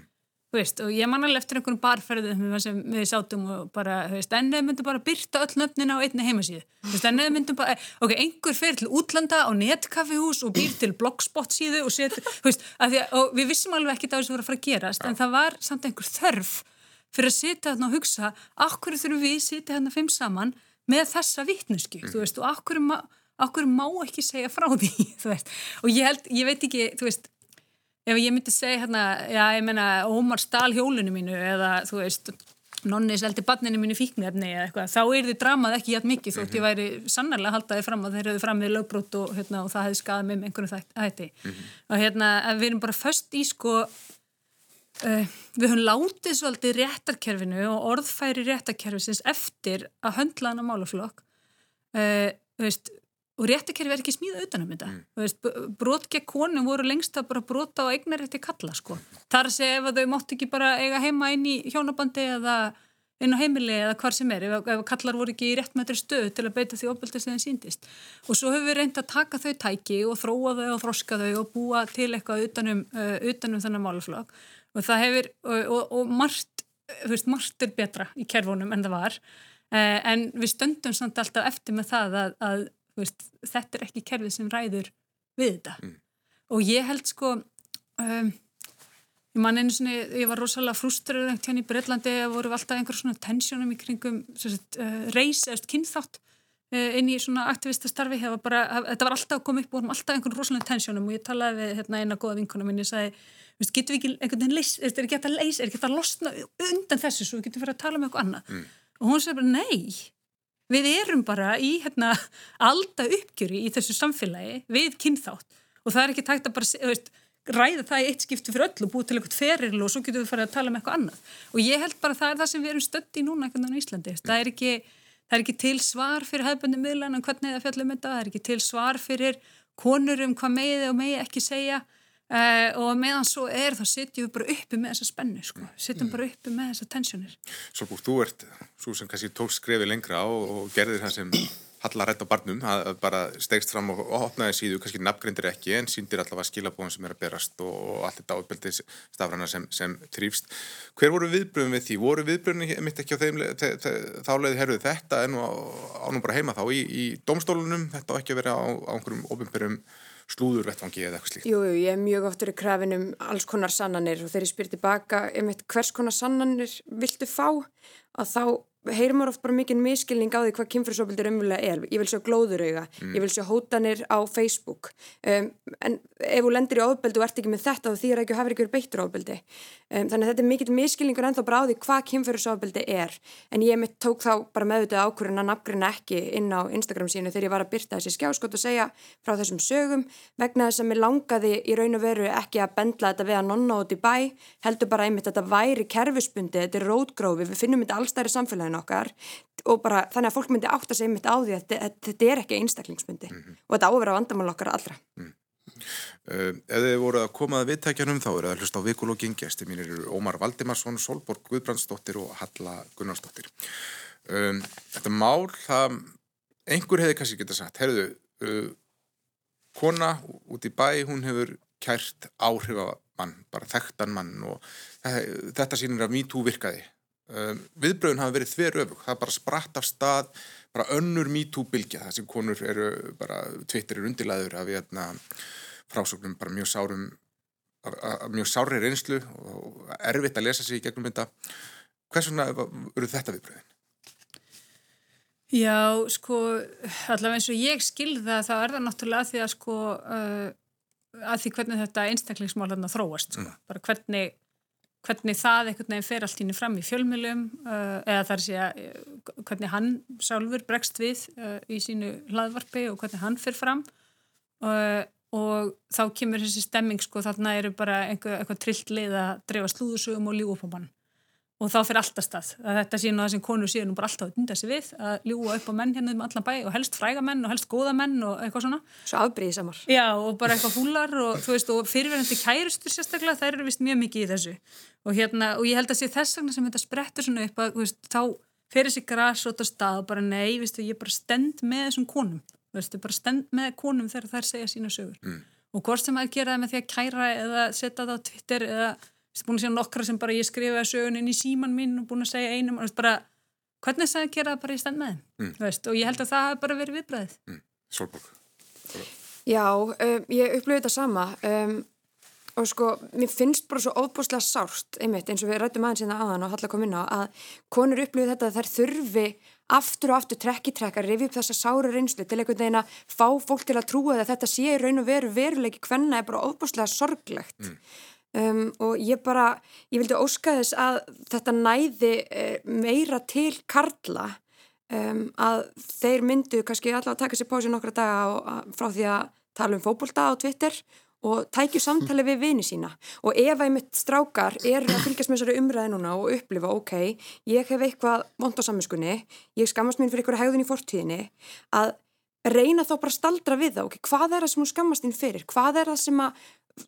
C: Veist, og ég man alveg eftir einhvern barferðum sem við sátum og bara, ennið myndum bara byrta öll nöfnina á einni heimasíðu. Ennið myndum bara, ok, einhver fer til útlanda á netkaffihús og býr til blogspot síðu og þú veist, að að, og við vissum alveg ekki það að það voru að fara að gerast, en það var samt einhver þörf fyrir að sitja þarna og hugsa, akkur þurfum við að sitja hérna fimm saman með þessa vittnusku, mm. og akkur, akkur má ekki segja frá því, <laughs> og ég held, ég veit ekki, þú veist, ef ég myndi segja hérna, já ég menna Ómar stál hjólinu mínu eða þú veist nonni seldi banninu mínu fíknefni eða eitthvað, þá er þið dramað ekki jægt mikið þótt ég mhm. væri sannarlega haldaði fram að þeir hefðu fram við lögbrót og, hérna, og það hefði skadað með einhvern þætti mm -hmm. og hérna við erum bara först í sko uh, við höfum látið svolítið réttarkerfinu og orðfæri réttarkerfisins eftir að höndla hana málaflokk uh, veist, og réttarkerfi er ekki smíða utanum þetta mm. brot gegn konum voru lengst að bara brota á eignarétti kalla sko. þar að segja ef þau mátt ekki bara eiga heima inn í hjónabandi eða inn á heimili eða hvar sem er ef, ef kallar voru ekki í réttmættri stöð til að beita því ofbeldi sem það síndist og svo höfum við reynd að taka þau tæki og þróa þau og þroska þau og búa til eitthvað utanum, uh, utanum þennan máluflokk og það hefur og, og, og margt, veist, margt er betra í kerfunum en það var uh, en við stöndum samt alltaf eftir með það að, að veist, þetta er ekki kerfið sem ræður við þetta mm. og ég held sko um, Ég man einu svona, ég var rosalega einhvern tíðan í Breitlandi að voru alltaf einhver svona tensjónum í kringum uh, reys eða kynþátt uh, inn í svona aktivistastarfi. Bara, þetta var alltaf að koma upp og vorum alltaf einhvern rosalega tensjónum og ég talaði við hérna, eina goða vinkona minn ég sagði, getur við ekki einhvern veginn leys, er ekki að leysa, er ekki að losna undan þessu svo við getum fyrir að tala um eitthvað annað. Mm. Og hún sagði bara, nei, við erum bara í hérna, alda uppgjöri í þessu samfélagi við kynþátt. Og það er ekki tægt að bara, veist, ræða það í eitt skiptu fyrir öll og búið til eitthvað feril og svo getum við farið að tala um eitthvað annað. Og ég held bara að það er það sem við erum stöndi núna eitthvað á Íslandi, það er ekki það er ekki til svar fyrir hefðbundum miðlan um hvernig það fjallum þetta, það er ekki til svar fyrir konur um hvað megið og megið ekki segja uh, og meðan svo er þá sitjum við bara uppi með þessa spennu sko, sitjum bara uppi með þessa tensjónir.
A: Svolbúr, þú ert svo sem kannski tók skrefi lengra og gerðir það sem hallarætt á barnum, að bara stegst fram og opnaði síðu, kannski nafngrindir ekki en síndir allavega skilabóðan sem er að berast og allt þetta ábeldi stafrana sem, sem trýfst. Hver voru viðbröðum við því? Voru viðbröðum mitt ekki á þeim þá leiði herruð þetta en ánum bara heima þá í, í domstólunum, þetta á ekki að vera á, á einhverjum ofinbyrjum slúðurvettvangi eða eitthvað slíkt?
B: Jú, jú, ég er mjög oftur í krafinum alls konar sannanir og þegar ég spyr tilbaka um eitt hvers konar sannanir viltu fá að þá heyrir maður oft bara mikinn miskilning á því hvað kynfyrirsofbildi raunverulega er. Ég vil sjá glóðurauga, mm. ég vil sjá hótanir á Facebook um, en ef þú lendir í ofbeldi og ert ekki með þetta þá þýr ekki að hafa ekki verið beittur ofbeldi. Um, þannig að þetta er mikill miskilningur ennþá bara á því hvað kynfyrirsofbildi er en ég mitt tók þá bara meðvitað ákvörðun að nafngrina ekki inn á Instagram sínu þegar ég var að byrta þessi skjáskot og segja frá þessum sögum vegna þess að mér langaði í raun og veru ekki að bendla þetta við að nonna út í bæ heldur bara einmitt að þetta væri kerfisbundi, þetta er rótgrófi, við finnum þetta allstæri samfélagi samfélagin okkar og bara þannig að fólk myndi átt að segja mitt á því að þetta, þetta er ekki einstaklingsmyndi mm -hmm. og þetta áverða vandamál okkar allra. Mm.
A: Uh, ef þið voru að komað viðtækjanum þá eru það hlust á vikulógin gæsti mínir eru Ómar Valdimarsson, Solborg Guðbrandsdóttir og Halla Gunnarsdóttir. Um, þetta mál, það einhver hefði kannski geta sagt, herruðu, uh, kona út í bæ, hún hefur kært áhrifamann, bara þekktan mann og þetta sínir að MeToo virkaði Um, viðbröðun hafa verið þver öfug það bara spratt af stað bara önnur MeToo-bylgja það sem konur eru bara tvittir er undirlæður af hérna, frásögnum bara mjög sárum af, af mjög sári reynslu og erfitt að lesa sig í gegnum þetta hvers vegna eru þetta viðbröðin?
C: Já, sko allavega eins og ég skilða þá er það náttúrulega að því að sko uh, að því hvernig þetta einstaklingsmál þróast, sko. mm. bara hvernig hvernig það einhvern veginn fer allt íni fram í fjölmjölum uh, eða þar sé að uh, hvernig hann sjálfur bregst við uh, í sínu hlaðvarpi og hvernig hann fer fram. Uh, og þá kemur þessi stemming sko þarna eru bara einhver, eitthvað trillt leið að drefa slúðusögum og mann og þá fyrir alltaf stað. Að þetta sé nú það sem konur séu nú bara alltaf að unda sig við að ljúa upp á menn hérna um allan bæ og helst fræga menn og helst góða menn og eitthvað svona.
B: Svo afbríði samar
C: Já og bara eitthvað fúlar og þú veist og fyrirverðandi kærustur sérstaklega þær eru vist mjög mikið í þessu. Og hérna og ég held að sé þess vegna sem þetta sprettur svona upp að veist, þá fyrir þessi græs út á stað og bara nei, veistu, ég bara stend með þessum konum. Veistu, bara stend með konum þegar þær segja sína sögur. Mm. og hvort sem að gera það með því að kæra eða setja það á Twitter eða búin að segja nokkra sem bara ég skrifaði sögun inn í síman mín og búin að segja einum og bara, hvernig það að gera það bara í stand með mm. og ég held að það hafi bara verið viðbræðið mm.
A: Solborg
B: Já, um, ég upplöði þetta sama um, og sko, mér finnst bara svo óbúslega sárt, einmitt, eins og við rættum aðeins hérna aðan og halla komin á, að konur upplöði þetta að þær þurfi aftur og aftur trekki trekk að rifja upp þessa sáru reynslu til einhvern veginn að fá fólk til að trúa að þetta sé raun og veru veruleiki hvenna er bara óbúslega sorglegt mm. Um, og ég bara, ég vildi óska þess að þetta næði uh, meira til Karla um, að þeir myndu kannski allavega taka sér pási nokkra daga að, frá því að tala um fókbólta á Twitter og tækju <laughs> samtali við vini sína. Og ef að mitt strákar er að fylgjast með þessari umræði núna og upplifa ok, ég hef eitthvað vond á saminskunni, ég skammast mín fyrir eitthvað hegðun í fortíðinni, að reyna þá bara að staldra við það, ok, hvað er það sem hún skammast þín fyrir, hvað er það sem að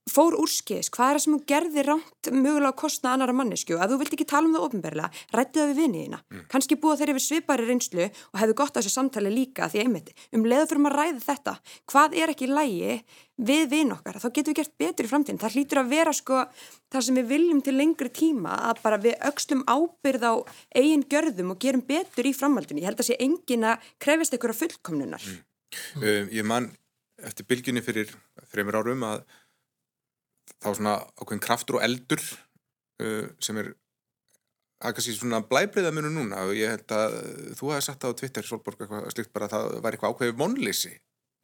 B: fór úrskiðis, hvað er það sem hún gerði rámt mögulega að kostna annara mannesku að þú vilt ekki tala um það ofinberlega, rættu það við vinniðina mm. kannski búa þeir yfir svipari reynslu og hefðu gott að þessu samtali líka því einmitt, um leðu fyrir maður að ræða þetta hvað er ekki lægi við vinn okkar? Þá getum við gert betur í framtíðin, það hlýtur að vera sko það sem við viljum til lengri tíma að bara við aukslum ábyrð á eigin görðum og gerum betur í framhaldinu, ég held að sé engin að krefist einhverja fullkomnunar. Mm.
A: uh, Ég man eftir bylginni fyrir þreymur árum að þá svona ákveðin kraftur og eldur uh, sem er að kannski svona blæbriða munu núna og ég held að þú hefði sagt á Twitter Solborg eitthvað slikt bara að það var eitthvað ákveði vonleysi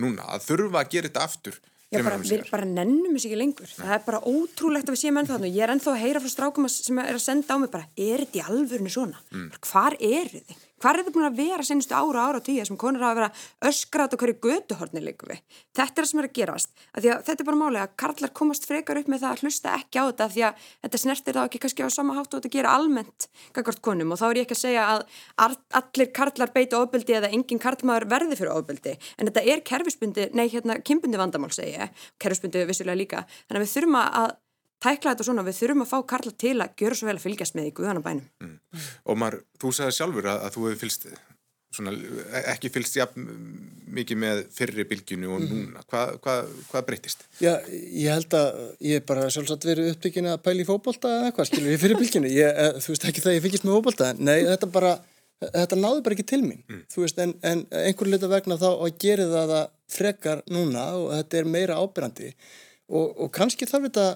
A: núna að þurfa að gera þetta aftur
B: Já, bara, við bara nennum þessu ekki lengur. Nei. Það er bara ótrúlegt að við séum ennþá þannig. Ég er ennþá að heyra frá strákum sem er að senda á mig bara, er þetta í alvörinu svona? Mm. Hvar eru þið? Hvað er þetta búin að vera senustu ára ára og tíu sem konur hafa verið að öskra á hverju göduhorni líka við? Þetta er það sem er að gerast. Að þetta er bara málega að karlar komast frekar upp með það að hlusta ekki á þetta því að þetta snertir þá ekki kannski á sama hátt og þetta gera almennt gangvart konum og þá er ég ekki að segja að allir karlar beita ofbeldi eða engin karlmaður verði fyrir ofbeldi en þetta er kerfisbundi, nei hérna kymbundi vandamál segja, kerfisbundi vissulega líka. Þannig að við þurfum að tækla þetta svona, við þurfum að fá Karla til að gjöra svo vel að fylgjast með í Guðanabænum. Mm.
A: Ómar, þú sagði sjálfur að, að þú hefði fylgst, svona, ekki fylgst ja, mikið með fyrri bylginu og mhm. núna. Hvað hva, hva breytist?
D: Já, ég held að ég bara sjálfsagt verið uppbyggin að pæli í fókbólta eða eitthvað, skilur ég fyrir bylginu. Ég, þú veist ekki það ég fylgist með fókbólta, nei, þetta bara, þetta náðu bara ekki til mín. Mm. Þú veist, en, en einhver lita vegna þá að gera það að frekar núna og þetta er meira ábyrrandi og, og kannski þarf þetta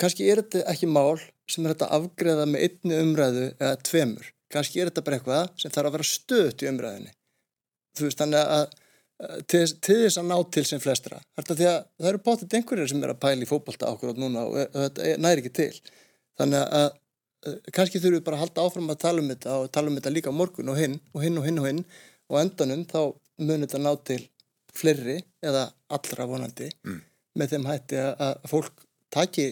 D: kannski er þetta ekki mál sem er þetta afgreða með einni umræðu eða tveimur, kannski er þetta bara eitthvað sem þarf að vera stöðt í umræðinni þú veist þannig að til, til þess að ná til sem flestra. Þetta því að það eru bótið einhverjir sem er að pæla í fókbalta ákveð átt núna og þetta næri ekki til. Þannig að kannski þurfum við bara að halda áfram að tala um þetta og tala um þetta líka morgun og hinn og hinn og hinn og hinn. Og endanum þá munir þetta ná til fleiri eða allra vonandi mm. með þeim hætti að fólk taki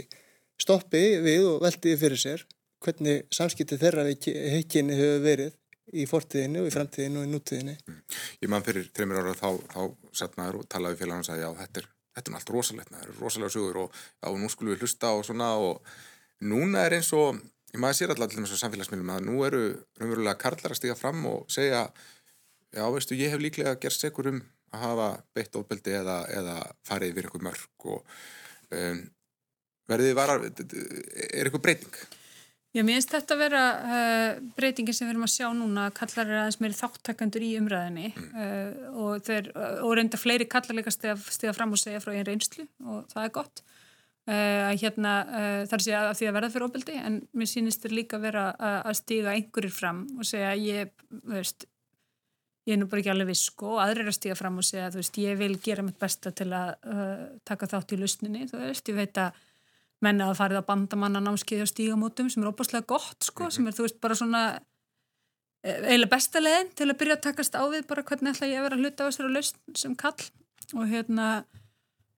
D: stoppi við og veldi fyrir sér hvernig samskipti þeirra heikinni hefur verið í fortíðinu, í framtíðinu og í nútíðinu. Mm.
A: Ég mann fyrir þreymir ára þá, þá sett maður og talaði félag og sagði já þetta er, þetta er allt rosalegt, það er rosalega sugur og já nú skulum við hlusta og svona og núna er eins og, ég maður sér alltaf til þess að samfélagsmiðlum að nú eru raunverulega karlar að stiga fram og segja já veistu ég hef líklega gerst segur um að hafa beitt óbeldi eða, eða farið við einhver mörg og um, verðið varar, er eitthvað breyting?
C: Já, mér finnst þetta að vera uh, breytingin sem við erum að sjá núna kallar er aðeins meiri þáttakandur í umræðinni mm. uh, og, þeir, uh, og reynda fleiri kallar líka stiga fram og segja frá einn reynslu og það er gott uh, hérna, þar sé að því að verða fyrir óbeldi en mér sýnist þér líka vera að stiga einhverjir fram og segja ég, veist ég er nú bara ekki alveg viss sko og aðrir að stiga fram og segja þú veist ég vil gera mitt besta til að taka þátt í lusninni þú veist ég veit að menna að farið að bandamanna námskeiði á stígamótum sem er óbúslega gott sko, mm -hmm. sem er þú veist bara svona eh, eiginlega besta leðin til að byrja að takast á við bara hvernig ætla ég að vera að hluta á þessari lausn sem kall og hérna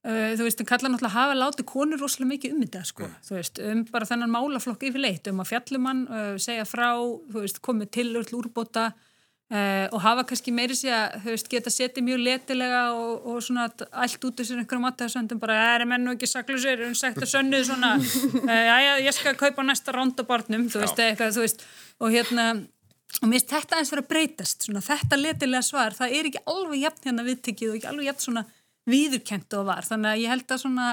C: uh, þú veist, en kallar náttúrulega hafa látið konur rosalega mikið um þetta sko, mm. þú veist, um bara þennan málaflokk yfir leitt, um að fjallumann uh, segja frá, þú veist, komið til úrbóta Uh, og hafa kannski meiri sig að veist, geta setið mjög letilega og, og svona allt út sér einhverjum aðtæðsöndum bara er mennu ekki saklusir og sagt að sönnuð svona? <laughs> Já já ég skal kaupa næsta rondabarnum þú veist eitthvað þú veist. Og hérna og mér finnst þetta eins verið að breytast svona, þetta letilega svar það er ekki alveg jafn hérna viðtekið og ekki alveg jafn svona viðurkent og var. Þannig að ég held að svona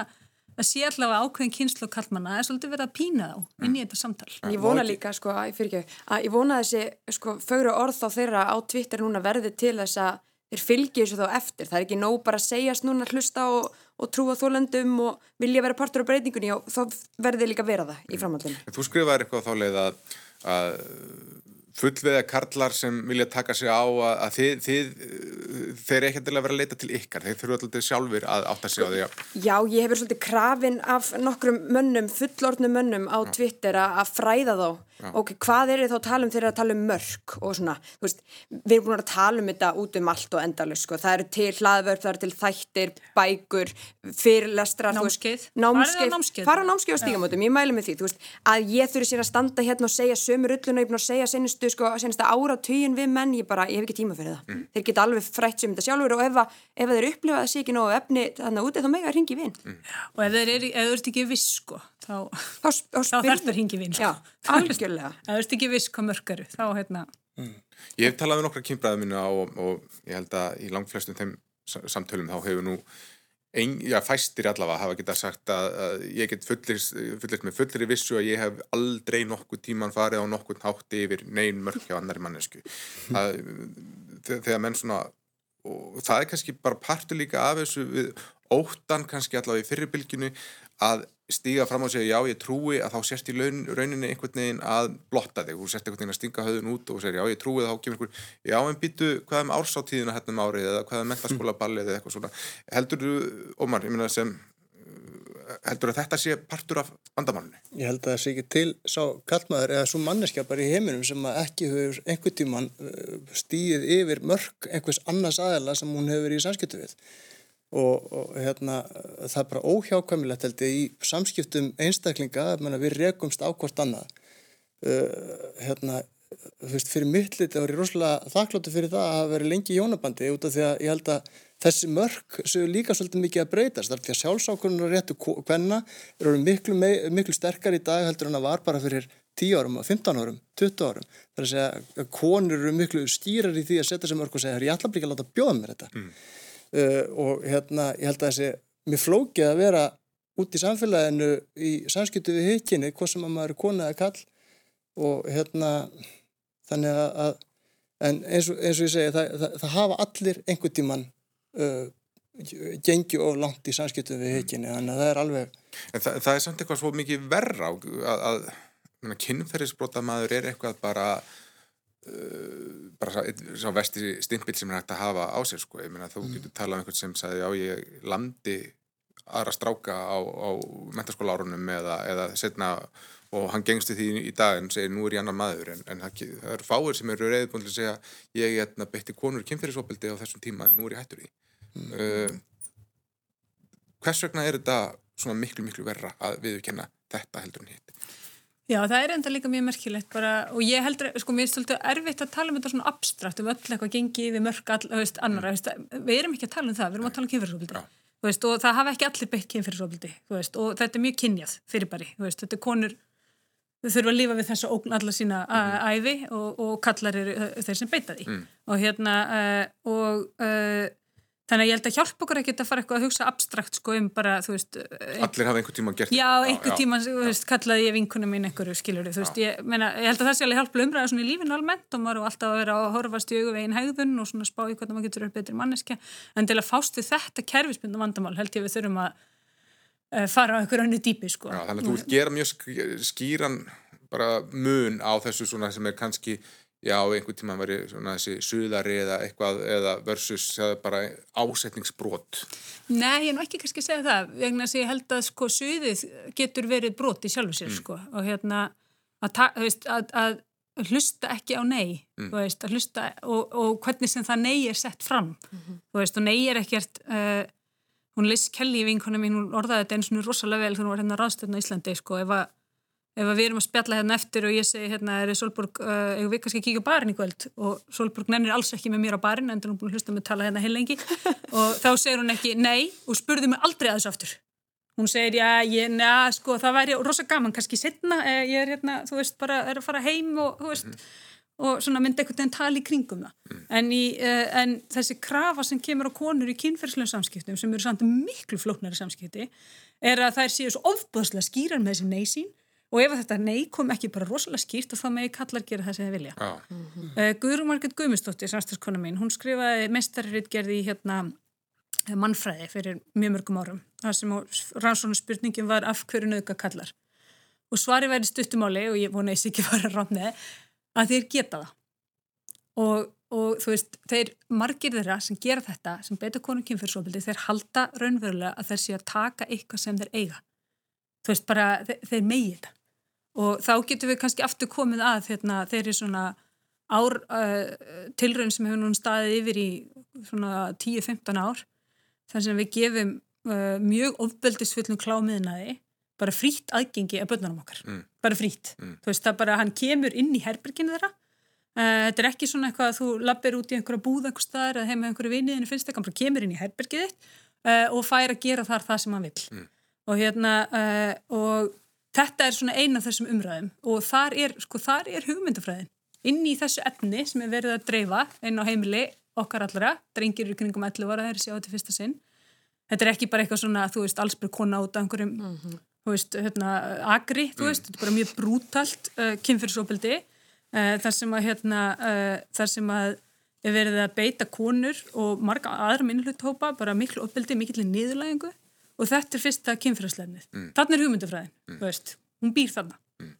C: að sé allavega ákveðin kynslu og kallmanna er svolítið verið að pína þá inn í þetta samtal.
B: Ég vona líka, sko, að, ekki, að ég vona þessi, sko, fögru orð á þeirra á Twitter núna verði til þess að þeir fylgja þessu þá eftir. Það er ekki nóg bara að segjast núna hlusta og, og trúa þólendum og vilja vera partur á breytingunni og þá verði líka vera það í framhaldinu.
A: Þú skrifaði eitthvað þá leið að, að fullveða karlar sem vilja taka sig á að, að þið, þið þeir ekki til að vera að leita til ykkar. Þeir þurfa alltaf sjálfur að átta sig á því
B: Já, ég hefur svolítið krafin af nokkrum mönnum, fullornum mönnum á Twitter að fræða þá ok, hvað er þið þá að tala um þegar að tala um mörg og svona, þú veist, við erum búin að tala um þetta út um allt og endalus, sko, það eru til hlaðvörp, það eru til þættir, bækur, fyrirlestra,
C: Námskeið.
B: námskeið, fara á námskeið á stígamótum, ég mælu með því, þú veist, að ég þurfi sér að standa hérna og segja sömu rulluna, ég er búin að segja senustu, sko, senustu ára tugin við menn, ég bara, ég hef ekki tíma fyrir það.
A: Mm.
B: Þeir geta alveg frætt sem þetta sjálfur og ef, að, ef að þeir upplifa þessi ekki nógu efni þannig úti, þá mega hringi vinn.
A: Mm.
C: og ef þeir eru, ef þú ert ekki viss sko þá,
B: Þá, þá,
C: þá þarf
B: algjörlega.
C: ef þú ert ekki viss hvað mörg eru þá hérna.
A: Ég hef talað við nokkra kynbræðum mínu og, og ég held að í langflestum þeim sa- samtölum þá hefur nú ein, já, fæstir allavega hafa getað sagt að, að ég get fullist, með fullir vissu að ég hef aldrei nokkuð tíman farið á nokkuð hátti yfir neyn mörk hjá annari mannesku það, þe- þegar menn svona og það er kannski bara partur líka af þessu við óttan kannski allavega í fyrirbylginu að stíga fram og segja já ég trúi að þá sérst í laun, rauninni einhvern veginn að blotta þig, þú sérst einhvern veginn að stinga höfðun út og segja já ég trúi þá kemur einhver já en býtu hvað er með ársáttíðina hérna um árið eða hvað er mentaskóla ballið eða eitthvað svona? Heldur þú, Ómar, ég meina sem heldur að þetta sé partur af vandamálunni?
D: Ég held að það sé ekki til sá kallmaður eða svo manneskja bara í heiminum sem að ekki hefur einhvern tíman stíð yfir mörg einhvers annars aðela sem hún hefur í samskiptu við og, og hérna það er bara óhjákvæmilegt held ég í samskiptum einstaklinga, menna, við rekumst á hvort annað. Uh, hérna veist, fyrir mitt liti þá er ég rosalega þakkláttu fyrir það að hafa verið lengi í jónabandi út af því að ég held að þessi mörg séu líka svolítið mikið að breytast. Þar því að sjálfsákunnur réttu hvenna eru miklu, miklu sterkar í dag heldur en það var bara fyrir 10 árum, 15 árum, 20 árum. Þar að segja að konur eru miklu stýrar í því að setja þessi mörg og segja, "Herra, ég ætla bara ekki að láta bjóða mér þetta uh, og hérna, ég held að þessi mér flókið að vera út í samfélaginu í samskiptu við hykkinni, hvað sem að maður er kona eða kall og hérna þannig að, að en eins og, eins og ég segi, það, það, það hafa allir einhvern tíman uh, gengi of langt í samskiptum við hykkinni, þannig að það er alveg
A: En það, það er samt eitthvað svo mikið verra að, að, kynferðisbrota maður er eitthvað bara bara sá vesti stimpil sem er hægt að hafa á sér sko, ég meina þú getur talað um einhvern sem sagði já ég landi aðra stráka á, á mentaskólaárunum eða, eða setna og hann gengst við því í dag en segir nú er ég annar maður. En, en það, það eru fáir sem eru reyðbúin til að segja ég hérna, beitti konur kynferðisopildi á þessum tíma en nú er ég hættur því uh, hvers vegna er þetta svona miklu miklu verra að viðurkenna þetta heldur en hitt
C: Já, það er enda líka mjög merkilegt bara, og ég heldur, sko, mér er svolítið erfitt að tala um þetta svona abstrakt, um öll eitthvað gengi yfir mörg all, veist, annara, þú veist, við erum ekki að tala um það, við erum að tala um kynfyrirsofbildi, veist, og það hafa ekki allir beitt kynfyrirsofbildi, og þetta er mjög kynjað fyrirbæri, þetta er konur, þau þurfa að lífa við þessa ógn alla sína mm æfi og, og kallar eru þeir sem beita því, og hérna, uh, og uh, þannig að ég held að hjálpa okkur ekki að fara eitthvað að hugsa abstrakt, sko, um bara, þú veist, uh,
A: allir hafa einhvern tíma gert
C: Já,
A: þetta.
C: einhver tíma, þú veist, kallaði ég vinkuna mín einhverju, skilur þú veist, ég, meina, ég held að það sé alveg hjálplega umræða svona í lífinu almennt og maður er alltaf að vera að horfast í auguvegin hegðun og svona spá í hvernig maður getur upp betri manneskja, en til að fást við þetta kerfisbynda vandamál held ég við þurfum að uh, fara á einhverju önnu dýpi, sko.
A: Já, þannig að þú vilt gera mjög sk- skýran bara mun á þessu svona sem er kannski já, einhvern tíma veri svona þessi suðari eða eitthvað eða versus bara ásetningsbrot.
C: Nei, ég er nú ekki kannski að segja það, vegna þess að ég held að sko suðið getur verið brot í sjálfu sér, sko, og hérna að, veist, að, að hlusta ekki á nei, þú veist, að hlusta og, og hvernig sem það nei er sett fram, þú veist, og nei er ekkert uh, hún Liz Kelly vinkona mín, hún orðaði þetta eins og rosalega vel þegar hún var hérna ráðstöðna í Íslandi, sko, ef að ef að við erum að spjalla hérna eftir og ég segi hérna er Solborg, uh, ég við kannski að kíka barinn í kvöld? Og Solborg nennir alls ekki með mér á barinn en hún er búin að hlusta með tala hérna heil lengi. <laughs> Og þá segir hún ekki nei og spurði mig aldrei að þessu aftur. Hún segir já, ég, neða, sko það væri rosa gaman, kannski setna eh, ég er hérna, þú veist, bara er að fara heim og þú veist, og svona myndi einhvern veginn tala í kringum það. En, í, uh, en þessi krafa sem kemur á konur í kynferðslegum samskiptum sem eru samt miklu flóknari samskipti er að þær séu svo ofbúðslega skýrar með þessi nei sín og ef þetta nei kom ekki bara rosalega skýrt og þá megi kallar gera það sem þið vilja.
A: Já,
C: Uh, Guðrún Marget Guðmundsdóttir, samstagskona mín, hún skrifaði mestarirritgerði í hérna eh, mannfræði fyrir mjög mörgum árum. Það sem rannsónu spurningin var af hverju nöðga kallar. Og svari væri stuttumáli og ég vona þess ekki <laughs> fara með að þeir geta það. Og, og þú veist, þeir margir þeirra sem gera þetta, sem beita konum kynfyrsofbildi, þeir halda raunverulega að þeir sé að taka eitthvað sem þeir eiga. Þú veist, bara þeir, þeir megi þetta og þá getum við kannski aftur komið að hérna, þeirri svona ár uh, tilraun sem hefur núna staðið yfir í svona 10-15 ár þar sem við gefum uh, mjög ofbeldisfullum klámiðnaði bara frýtt aðgengi að börnunum okkar mm. bara frýtt, mm. þú veist það bara hann kemur inn í herberginu þeirra uh, þetta er ekki svona eitthvað að þú lappir út í einhverja búð einhver staðar eða heima einhverju viniðinu finnst eitthvað, hann bara kemur inn í herbergið og fær að gera þar það sem hann vil mm. og hérna og þetta er svona eina af þessum umræðum og þar er, sko, þar er hugmyndafræðin inn í þessu efni sem er verið að dreifa inn á heimili okkar allra, drengir í kringum 11 ára þegar sjá þetta fyrsta sinn þetta er ekki bara eitthvað svona, þú veist, allsbyrg kona út af einhverjum, mm -hmm. þú veist, hérna agri, þú veist, mm. þetta er bara mjög brútalt uh, kynfyrirsópildi uh, þar sem að, hérna uh, þar sem að er verið að beita konur og marga aðra minnluthópa, bara miklu opildi, mikill niðurlægingu og þetta er fyrsta kynfyrirslegnið. Mm. Þannig er hugmyndafræðin, mm. þú veist, hún býr þarna.
A: Mm.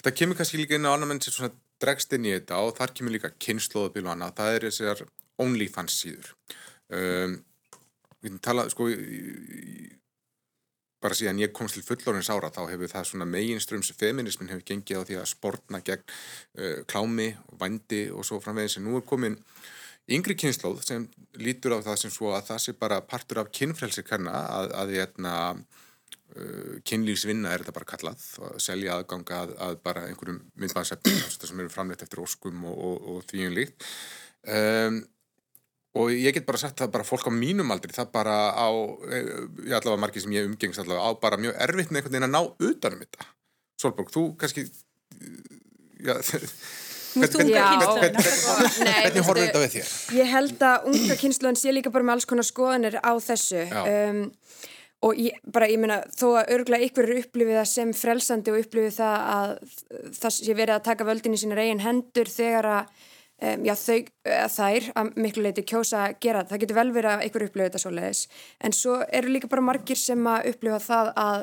A: Þetta kemur kannski líka inn á annar menn sem svona dregst inn í þetta og þar kemur líka kynnslóðabil og annað, það er þessar OnlyFans síður um, við getum talað sko bara síðan ég komst til fullorins ára þá hefur það svona meginströms feminismin hefur gengið á því að sportna gegn uh, klámi vandi og svo framveginn sem nú er komin yngri kynnslóð sem lítur á það sem svo að það sé bara partur af kynfrelsi kanna að, að etna Uh, kynlífsvinna er þetta bara kallað að selja aðganga að, að bara einhverjum myndbæðsefnum <clears throat> sem eru framleitt eftir óskum og, og, og því um líkt. Um, og ég get bara sagt það bara fólk á mínum aldri það bara á, eh, ég allavega margir sem ég umgengst allavega á bara mjög erfitt með einhvern veginn að ná utanum þetta. Solborg, þú kannski já <laughs>
B: Hvernig horfður þetta við þér? Ég held að unga kynsluðan sé líka bara með alls konar skoðanir á þessu. Um, og ég, bara ég meina þó að örgulega ykkur eru upplifið það sem frelsandi og upplifið það að það sé verið að taka völdin í sína reygin hendur þegar að um, já, þau, að þær að miklu leiti kjósa að gera það. Getur vel verið að ykkur upplifið þetta svo leiðis en svo eru líka bara margir sem að upplifa það að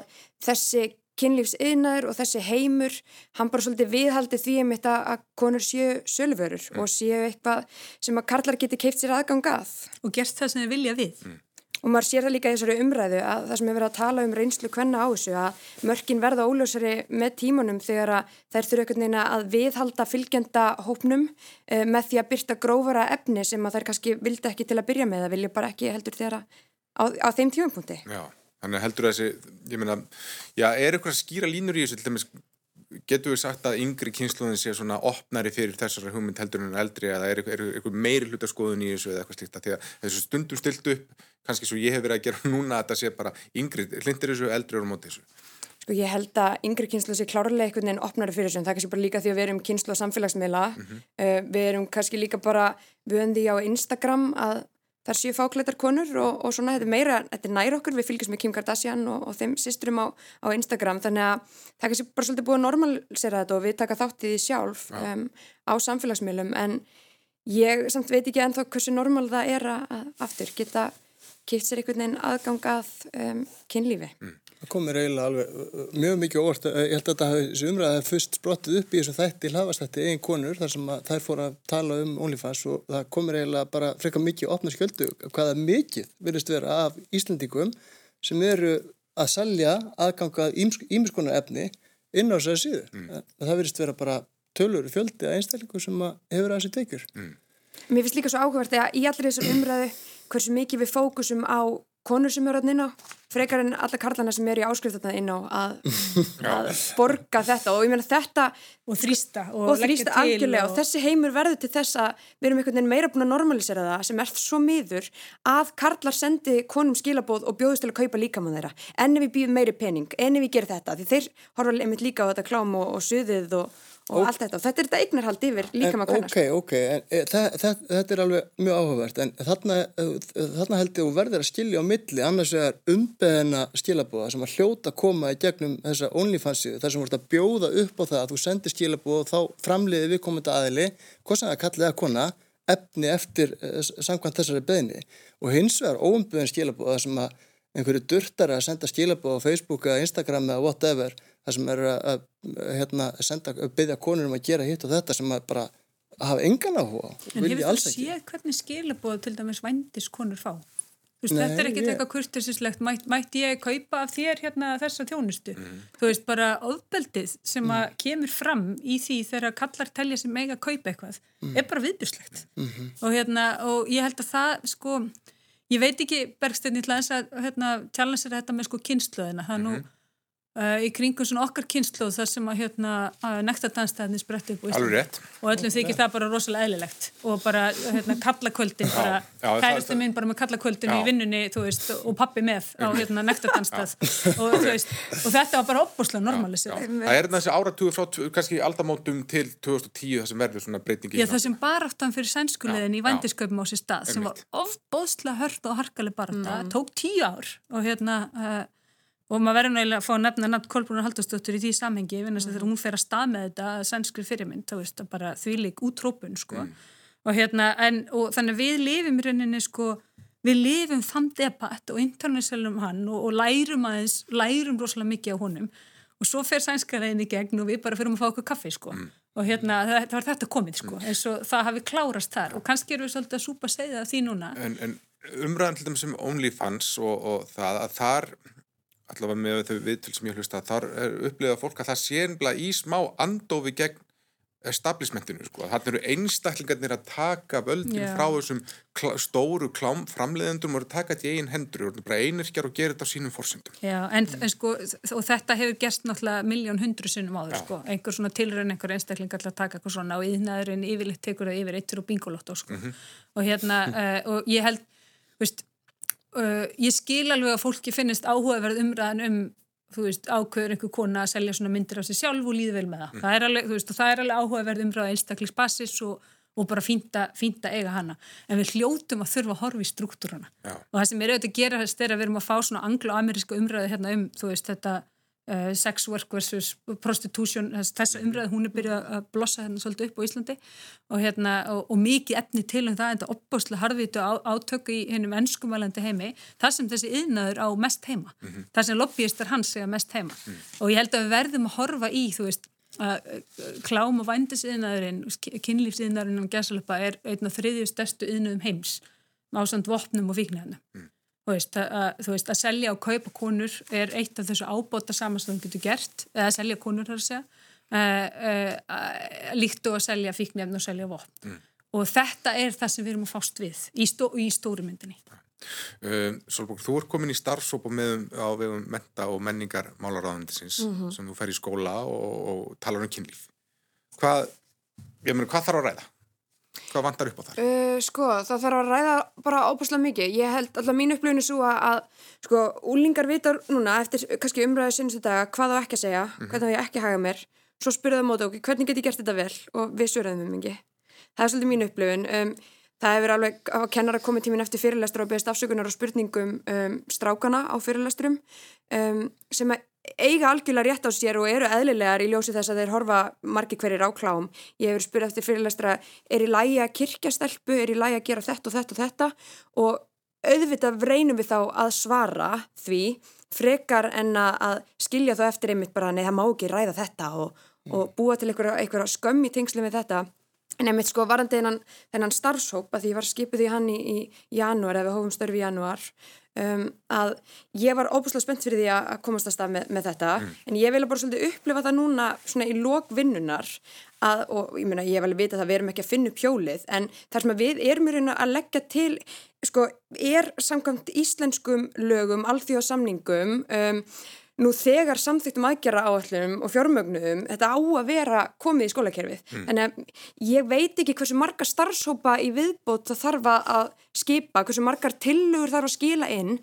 B: þessi kynlífsiðnaður og þessi heimur hann bara svolítið viðhaldi því um þetta að konur séu sölvörur mm. og séu eitthvað sem að karlar geti keift sér aðgangað
C: og gerst það sem þið vilja við mm.
B: Og maður sér það líka í þessari umræðu að það sem er verið að tala um reynslu hvenna á þessu að mörkin verða óljósari með tímunum þegar þær þurfa einhvern veginn að viðhalda fylgjenda hópnum uh, með því að byrta grófara efni sem að þær kannski vildi ekki til að byrja með, það vilja bara ekki heldur þeirra á, á þeim tímunpunkti.
A: Já, þannig heldur þessi, ég meina, já, er eitthvað að skýra línur í þessu, til dæmis getur við sagt að yngri kynsluðin sé svona opnari fyrir þessari hugmynd heldur en eldri eða er eitthvað meiri hlutaskoðun í þessu eða eitthvað slíkt? Því að þessu stundum stilt upp kannski svo ég hef verið að gera <laughs> núna að það sé bara yngri, hlindir þessu, eldri og móti þessu.
B: Sko ég held að yngri kynslu sé klárlega einhvern veginn opnari fyrir þessu en það er kannski bara líka því að við erum kynslu á samfélagsmiðla. Mm -hmm. uh, við erum kannski líka bara vöndi á Instagram að þar séu fáklættar konur og, og svona þetta er meira, þetta er nær okkur, við fylgjum með Kim Kardashian og, og þeim sýsturum á, á Instagram þannig að það kannski bara svolítið búið að normalisera þetta og við taka þáttið í sjálf ja. um, á samfélagsmiðlum en ég samt veit ekki ennþá hversu normal það er að aftur geta kipt sér einhvern veginn aðgangað um, kynlífi. Mm.
D: Það komir eiginlega alveg mjög mikið óvart. Ég held að þessi umræði hef fyrst sprottið upp í þessu þætti hlaðvastætti eigin konur þar sem þær fór að tala um OnlyFans og það komir eiginlega bara frekar mikið opna skjöldu hvaða mikið verðist vera af Íslandíkum sem eru að salja aðgangað ímiskonar efni inn á þessari síðu. Mm. Það verðist vera bara tölur fjöldi að einstaklingu sem hefur að þessi tekjur. Mm.
B: Mér finnst líka svo áhugavert að í allir þessum umræðu hversu mikið við fókusum á konur sem eru alltaf inn á frekar en alla karlana sem eru í áskriftatna inn á að, <laughs> að borga þetta. Og ég meina þetta
C: og þrýsta og,
B: og þrýsta algjörlega. og... og þessi heimur verður til þess að við erum einhvern veginn meira búin að normalisera það sem er svo miður að karlar sendi konum skilabóð og bjóðist til að kaupa líkamann þeirra. En ef við býðum meiri pening, en ef við gerum þetta því þeir horfa einmitt líka á þetta klám og, og suðið og og allt þetta. Þetta er þetta eignarhald yfir líka maður
D: kannast. Ok, ok, en e, þetta, þetta er alveg mjög áhugavert. En þarna, e, þarna held ég að verður að skilja á milli annars er umbeðina skilabóða sem að hljóta koma í gegnum þessa OnlyFans-íðu þar sem voruð að bjóða upp á það að þú sendir skilabóð og þá framleiði við komandi aðili, hvað sem það kallið að kona efni eftir e, samkvæmt þessari beðni og hins vegar óumbeðin skilabóða sem að einhverju durtar að senda skilabóð á Facebook eða Instagram eða whatever þar sem eru að, að hérna, senda, byggja konur um að gera hitt og þetta sem að bara hafa engan áhuga
C: En hefur þú séð hvernig skilabóð til dæmis vændiskonur fá? Veist, Nei, þetta er ekkert ég... eitthvað kurtisinslegt, Mæt, mætti ég kaupa af þér hérna þessa tjónustu. Mm. Þú veist, bara ofbeldið sem mm. að kemur fram í því þegar kallar telja sem eiga að kaupa eitthvað, mm. er bara viðbjörnslegt. -hmm. Og hérna, og ég held að það, sko, ég veit ekki, Bergstein, ég ætla að hérna, tjálna sér þetta með sko kynnslöðina, það er nú -hmm. Uh, í kringum svona okkar kynnslóð þar sem að hérna nektardanstæðinni spretti upp og öllum þykir það bara rosalega eðlilegt. Og bara hérna kallakvöldin bara kærastu minn bara með kallakvöldin í vinnunni þú veist og pappi með á hérna nektardanstæð og og þetta var bara opbúslega normalisir
A: Það er þessi áratugur frá kannski aldamótum til 2010 það sem verður svona breytingi
C: Já það sem baráttan fyrir sænskulegin í vandisköpum á sér stað sem var ofbóðslega hörð og harkaleg barátta mm. tók tíu ár. Og hérna uh, og maður verður náttúrulega að fá að nefna nafn Kolbrúnar Haldarsdóttur í því samhengi mm. þegar hún fer að stað með þetta sænskri fyrirmynd þá veist það bara þvílik útrópun sko. mm. og hérna en, og þannig við lifum í rauninni sko við lifum þann debatt og internaliselum hann og, og lærum aðeins lærum rosalega mikið á honum og svo fer sænska veginn í gegn og við bara fyrir að fá okkur kaffi sko mm. og hérna það, það var þetta komið sko eins og það hafi klárast þar og kannski erum við svolítið að súpa segja því núna
A: En, en umræðan til þeim sem OnlyFans og, og það að þar allavega með þau viðtöl sem ég hlusta þar er upplifað fólk að það sé ennbla í smá andofi gegn establishmentinu sko, þannig eru einstaklingarnir að taka völdin yeah. frá þessum klá, stóru klám framleiðendum og taka þetta í einn hendur og bara einirkjar og gera þetta á sínum fórsendum.
C: En, en sko og þetta hefur gerst náttúrulega miljón hundru sinnum áður sko, einhver svona tilröðin einhver einstaklingar að taka eitthvað svona og íðnaðurinn yfirleitt tekur það yfir eittur og bingolótt sko. mm -hmm. og hérna, uh, og ég held veist, uh, ég skil alveg að fólki finnist áhugaverð umræðan um þú veist, ákveður einhver kona að selja svona myndir á sig sjálf og líði vel með það. Mm. Það er alveg, veist, það er alveg áhugaverð umræða einstaklisbasis og, og bara fínta, fínta eiga hana. En við hljótum að þurfa að horfa í struktúrana. Já. Og það sem er auðvitað að gera þess að við erum að fá svona anglo-ameríska umræði hérna um, þú veist, þetta uh, sex work versus prostitution þessa umræði, hún er byrjað að blossa hérna svolítið upp á Íslandi og, hérna, og, og mikið efni til um það en það opbáslega harfiðtu á, átöku í hennum ennskumælandi heimi, það sem þessi yðnaður á mest heima, mm -hmm. það sem lobbyistar hans segja mest heima mm -hmm. og ég held að við verðum að horfa í, þú veist að klám og vændisiðnaðurinn kynlífsiðnaðurinn um gæsalöpa er einn af þriðju stærstu yðnaðum heims ásand vopnum og fíknarna mm. Þú veist, að, þú veist, að selja og kaupa konur er eitt af þessu ábóta saman sem þú getur gert, eða selja konur þar að segja, uh, uh, líkt og að selja fíknefn og selja vopn. Mm. Og þetta er það sem við erum að fást við í, stó, í stórumyndinni.
A: Uh, Solborg, þú ert komin í starfsópa með á vegum menta og menningar málaráðandisins mm -hmm. sem þú fer í skóla og, og talar um kynlíf. Hvað, ég meina, hvað þarf að ræða? Hvað vantar upp á þar?
B: Uh, sko, það þarf að ræða bara óbúslega mikið. Ég held alltaf mín upplifinu svo að, sko, úlingar vita núna eftir kannski umræðu sinns þetta hvað þá ekki að segja, mm -hmm. hvernig þá ég ekki haga mér. Svo spyrjaðu móta okkur, hvernig get ég gert þetta vel og við sögurðum um mikið. Það er svolítið mín upplifin. Um, það hefur alveg á kennara komið tímin eftir fyrirlestur og beðist afsökunar og spurningum um, strákana á fyrirlesturum um, sem að eiga algjörlega rétt á sér og eru eðlilegar í ljósi þess að þeir horfa margi hverjir á klám. Ég hefur spyrðið eftir fyrirlestra, er í lægi að kirkja stelpu, er í lægi að gera þetta og þetta og þetta og auðvitað reynum við þá að svara því frekar en að skilja þá eftir einmitt bara nei það má ekki ræða þetta og, mm. og búa til einhverja skömm í tengslu með þetta. En einmitt sko varandi þennan, starfshóp að því ég var skipið í hann í, í janúar, ef við hófum störfi í janúar um, að ég var óbúslega spennt fyrir því að komast að stað með, með þetta mm. en ég vil bara svolítið upplifa það núna svona í lókvinnunar að, og ég meina ég vil vita að við erum ekki að finna pjólið en þar sem við erum í raun að leggja til sko er samkvæmt íslenskum lögum, alþjóðsamningum um, nú þegar samþýttum aðgjara áallum og fjármögnum þetta á að vera komið í skólakerfið. Mm. en eh, ég veit ekki hversu marga starfshópa í viðbót það þarf að skipa, hversu margar tillugur þarf að skila inn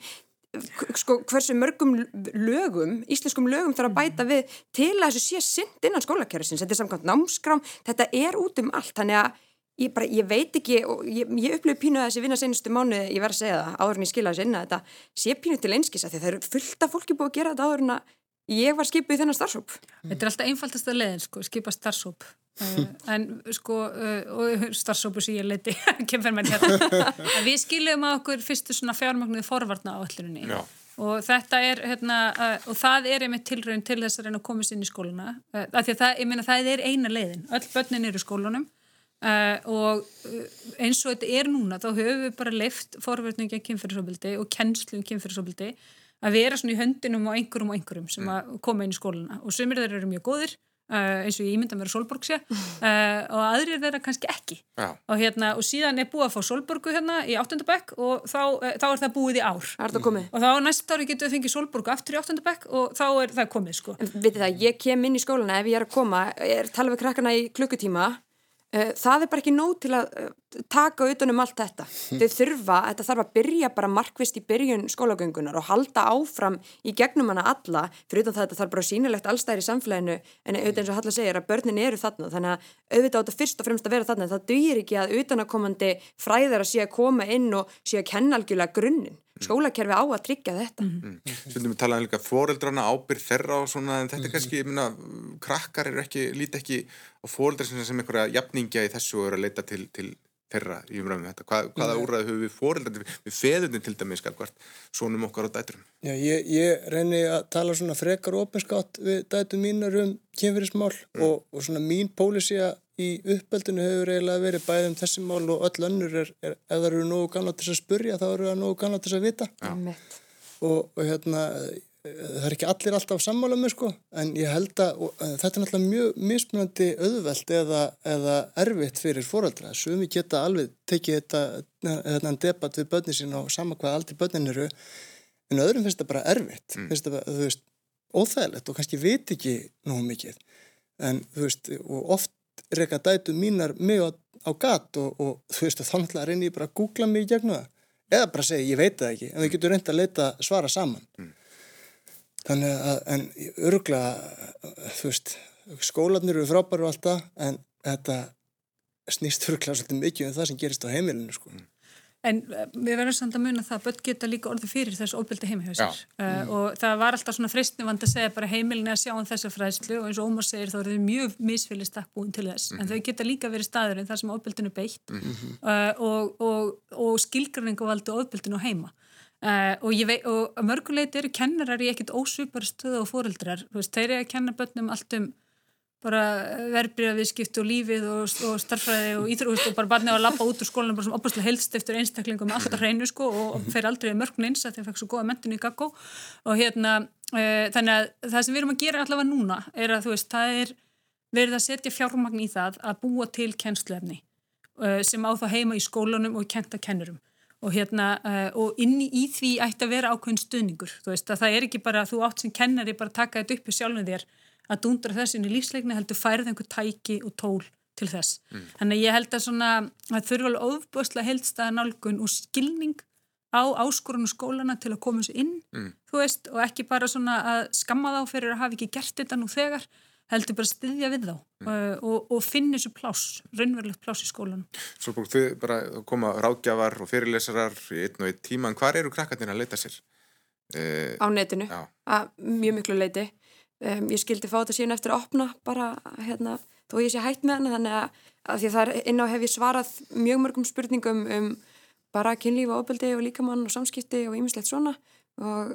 B: sko, hversu mörgum lögum íslenskum lögum þarf að bæta við til að þessu sé synd innan skólakerfisins. Þetta er samkvæmt námskrám, þetta er út um allt. Þannig að Ég, bara, ég veit ekki og ég, ég upplöfu pínu að þessi vinna senustu mánu, ég verð að segja það, áður en ég skilja þessi inn að þetta sé pínu til einskisa því það eru fullt af fólki búið að gera þetta áður en að ég var skipið í þennan starfsóp.
C: Þetta er alltaf einfaldast að leiðin, sko, skipa starfsóp. Uh, <laughs> en sko, uh, og starfsópu sem ég leiti, <laughs> hérna. Við skiljum að okkur fyrstu svona fjármögnuði forvarna á öllurunni. Já. Og þetta er, hérna, uh, og það er einmitt tilraun til þess að reyna að komast inn í skóluna. Af því að það, ég meina, það er eina leiðin. Öll börnin eru í skólunum Uh, og eins og þetta er núna þá höfum við bara leift forverðningi kynferðisofbildi og kennslu um kynferðisofbildi að vera svona í höndinum og einhverjum og einhverjum sem að koma inn í skóluna og sumir þeir eru mjög góðir uh, eins og ég ímynda mér að Solborg sé uh, <laughs> og aðrir þeirra kannski ekki. Og, hérna, og síðan er búið að fá Solborgu hérna í áttundabekk og þá, þá er það búið í ár. Og þá næst ári getur við fengið Solborgu aftur í áttundabekk og þá er það komið sko.
B: Vitið það, ég kem inn í skóluna ef ég er að koma, er Eh, það er bara ekki nóg til að eh, taka utanum allt þetta. Þau þurfa, þetta þarf að byrja bara markvist í byrjun skólagöngunar og halda áfram í gegnum hana alla, fyrir utan það þetta þarf bara sínilegt allstæðir í samfélaginu en auðvitað eins og Halla segir að börnin eru þarna þannig að auðvitað átta fyrst og fremst að vera þarna það dugir ekki að utanakomandi fræðar að sé að koma inn og sé að kenna algjörlega grunninn. Skólakerfi á að tryggja þetta.
A: Mm. Svöndum við talaðum líka fóreldrana ábyrð þeirra og svona en þetta er kannski, ég minna, krakkar eru ekki, líti ekki á fóreldra sem, sem einhverja jafningja í þessu og eru að leita til, til þeirra í umræðum þetta. Hvað, hvaða úrræðu höfum við fóreldra, við feðunni til dæmis, hvert svonum okkar á dæturum?
D: Já, ég, ég reyni að tala svona frekar opinskátt við dætu mínar um kynferðismál mm. og, og svona mín pólisi að í uppeldinu hefur eiginlega verið bæðið um þessi mál og öll önnur er, er ef það eru nógu ganna til að spurja þá eru það nógu ganna til að vita. Og, og hérna það er ekki allir alltaf sammála með sko en ég held að þetta er náttúrulega mjög mismunandi auðvelt eða, eða erfitt fyrir fóröldra sem við geta alveg tekið þetta, þetta debatt við börnin sín og sama hvað aldrei börnin eru en öðrum finnst þetta bara erfitt. Mm. finnst þetta, þú veist, óþægilegt og kannski veit ekki nógu mikið. En þú veist, og oft reyka dætu mínar mig á, gat og, og þú veist þá náttúrulega reynir ég bara að googla mig í gegnum það eða bara segja ég veit það ekki en við getum reynd að leita svara saman mm. þannig að en öruglega þú veist skólanir eru frábæru alltaf en þetta snýst öruglega svolítið mikið um það sem gerist á heimilinu sko mm.
C: En eh, við verðum samt að muna það að börn geta líka orðið fyrir þessu óbyldi heimihjóðsir uh, mm. og það var alltaf svona fristnivand að segja bara heimilin að sjá um þessa fræðslu. Og eins og Ómar segir þá eru þau mjög misfylgist takkbúin til þess. Mm. en þau geta líka verið staðurinn þar sem óbyldinu beitt. Mm. uh, og, og, og skilgrinningu valdu óbyldinu heima. Uh, og, vei, og mörguleit eru kennarar í ekkit ósvipar stöðu og fóreldrar, þeir eru að kenna börnum allt um bara verbreyðaviðskipt og lífið og, og starfræði og íþrótt og bara barnið að lappa út úr skólanum bara sem opastlega helst eftir einstaklingum með alltaf hreinu sko og fer aldrei mörgn eins að þeir fekk svo góða mentun í gaggó og hérna e, þannig að það sem við erum að gera allavega núna er að þú veist það er verið að setja fjármagn í það að búa til kennsluefni e, sem á það heima í skólanum og kenta kennurum. Og hérna e, og inni í því ætti að vera ákveðin stuðningur þú veist að það er ekki bara að þú átt sem kennari bara taka þetta upp í sjálfum þér að dúndra þess inn í lífsleikni heldur færið einhver tæki og tól til þess. Mm. Þannig að ég held að svona að þurfa alveg ofbúðslega heldstæða nálgun og skilning á áskorunu skólana til að koma þessu inn mm. þú veist og ekki bara svona að skamma þá fyrir að hafa ekki gert þetta nú þegar heldur bara að styðja við þá mm. uh, og, og finna þessu pláss, raunverulegt pláss í skólanum.
A: Svo búið þið bara koma ráðgjafar og fyrirlesarar í einn og einn tíma, en hvað eru krakkarnir að leita sér?
B: Uh, á netinu, að mjög miklu leiti Um, ég skildi fá þetta síðan eftir að opna bara hérna, þó ég sé hægt með hana þannig að, að því að það er inn á hef ég svarað mjög mörgum spurningum um bara kynlíf og ofbeldi og líkamann og samskipti og ýmislegt svona og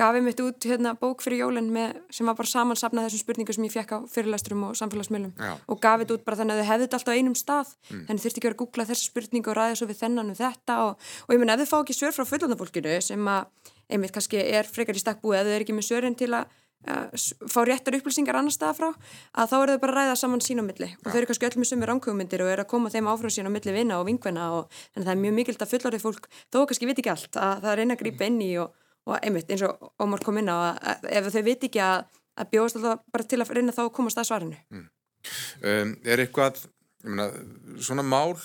B: gafið mitt út hérna, bók fyrir jólinn sem var bara samansapnað þessum spurningum sem ég fekk á fyrirlæsturum og samfélagsmiðlum og gafið þetta út bara þannig að þau hefðu þetta alltaf á einum stað mm. þannig þurfti ekki að vera að googla þessa spurningu og ræða svo við þennan og þetta og, og ég menn ef þau fá ekki svör frá fullonafólkinu sem að einmitt kannski er frekar í stakkbúi ef þau er ekki með svörin til að fá réttar upplýsingar annar staða frá að þá eru þau bara að ræða saman sín á milli ja. og þau eru kannski öll með sumir ránkvömyndir og eru að koma þeim áfram sín á milli vinna og vingvenna og þannig að það er mjög mikilt að fullorðið fólk þó kannski viti ekki allt að það reyna að grípa inn í og, og einmitt eins og Ómar kom inn á að ef þau viti ekki að, að bjóðast alltaf bara til að reyna þá að komast að svarinu mm.
A: um, Er eitthvað Myna, svona mál,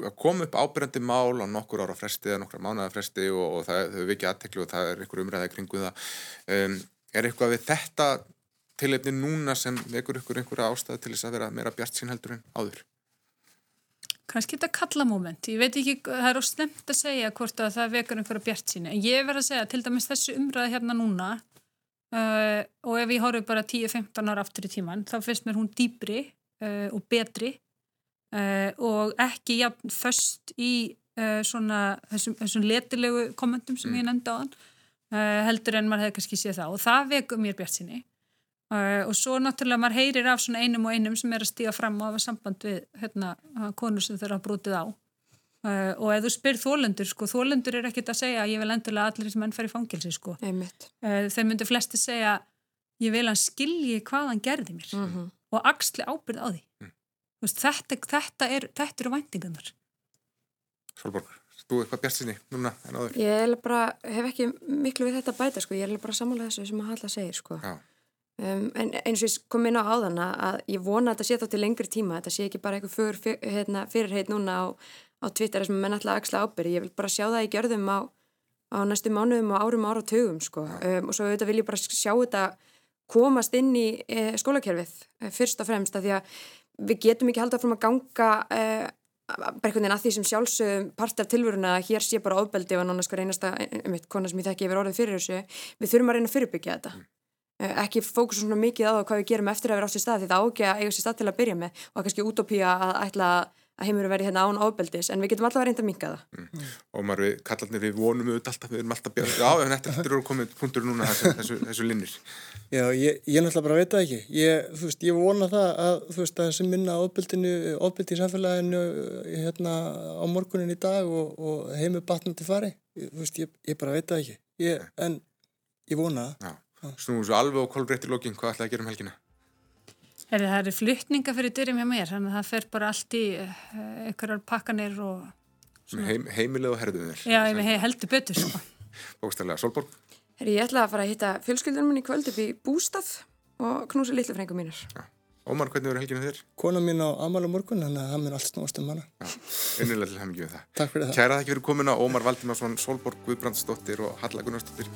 A: að koma upp ábyrjandi mál á nokkur ára fresti eða nokkra mánuða fresti og, og það, er eitthvað við þetta tilefni núna sem vekur ykkur einhverja ástæði til þess að vera meira bjart sín heldur en áður?
C: Kanski þetta kalla moment. Ég veit ekki, það er óslemt að segja hvort að það vekur einhverja bjart sín. En ég verð að segja til dæmis þessu umræði hérna núna uh, og ef ég horfi bara 10-15 ára aftur í tíman þá finnst mér hún dýbri uh, og betri uh, og ekki jafn först í uh, svona þessum, þessum letilegu kommentum sem mm. ég nefndi á þann uh, heldur en maður hefði kannski séð það. Og það veku mér bjart sinni uh, og svo náttúrulega maður heyrir af svona einum og einum sem er að stíga fram og hafa samband við hérna, konur sem þeirra brútið á. Uh, og ef þú spyr þólendur sko, þólendur er ekkit að segja að ég vil endurlega allir sem enn fer í fangilsi sko. Uh, þeir myndu flesti segja ég vil hann skilji hvað hann gerði mér.
B: Mm -hmm.
C: og axli ábyrð á því.
A: Mm.
C: Veist, þetta, þetta, er, þetta eru væntingarnar.
A: Solborg, þú eitthvað bjart sinni núna en áður?
B: Ég er bara, hef ekki miklu við þetta að bæta sko, ég er bara samanlega þessu sem að Halla segir sko. Um, en eins og ég kom inn á áðana að ég vona að þetta sé þá til lengri tíma, þetta sé ekki bara eitthvað fyrir, fyr, hérna, fyrirheit núna á, á Twitter sem menn alltaf axla ábyrði, ég vil bara sjá það í gjörðum á, á næstu mánuðum og árum ára tögum sko. Um, og svo auðvitað vil ég bara sjá þetta komast inn í e, skólakerfið e, fyrst og fremst að því að við getum ekki haldið fram að ganga e, bara einhvern veginn að því sem sjálfsögum part af tilvöruna að hér sé bara ofbeldi og nánast hver einasta um eitt kona sem ég þekki yfir orðið fyrir þessu við þurfum að reyna að fyrirbyggja þetta. Eh, ekki fókusa svona mikið á hvað við gerum eftir að vera átt í stað því það á ekki að eiga sér stað til að byrja með og kannski útópía að ætla að heimur veri hérna án ofbeldis en við getum alltaf að reynda að minka það
A: og maður við, kallarnir við vonum auðvitað alltaf, við erum alltaf bjart Já, en þetta eru komið punktur núna þessu, þessu, þessu linnir
D: Já, ég, ég náttúrulega bara veit það ekki. Ég, þú veist, ég vona það að, þú veist, að sem minna ofbildinu, ofbildi í samfélaginu hérna á morgunin í dag og, og heimi batnandi fari. Þú veist, ég, ég bara veit það ekki. Ég, en ég vona það.
A: Já, snúum svo alveg og kolbreytti lókin, hvað ætlaði að gera um helgina?
C: Heri, það eru flytninga fyrir dyrum hjá mér þannig að það fer bara allt í uh, einhverjar pakkanir og
A: Heim, heimileg og herðum þér
C: já, ég he- heldur betur sko. <coughs>
A: Bókstæðlega, Solborg
B: Herri, ég ætla að fara að hitta fjölskyldunum minni í kvöld upp í bústað og knúsa litlu frengum mínir
A: Ómar, hvernig verður helgina þér?
D: Kona mín á amal á morgun, þannig að það mér allt snúast um hana.
A: Innilega til hemmingju við það
D: Takk fyrir það.
A: Kæra þakki fyrir komuna, Ómar Valdimarsson, Solborg Guðbrandsdóttir og Halla Gunnarsdóttir.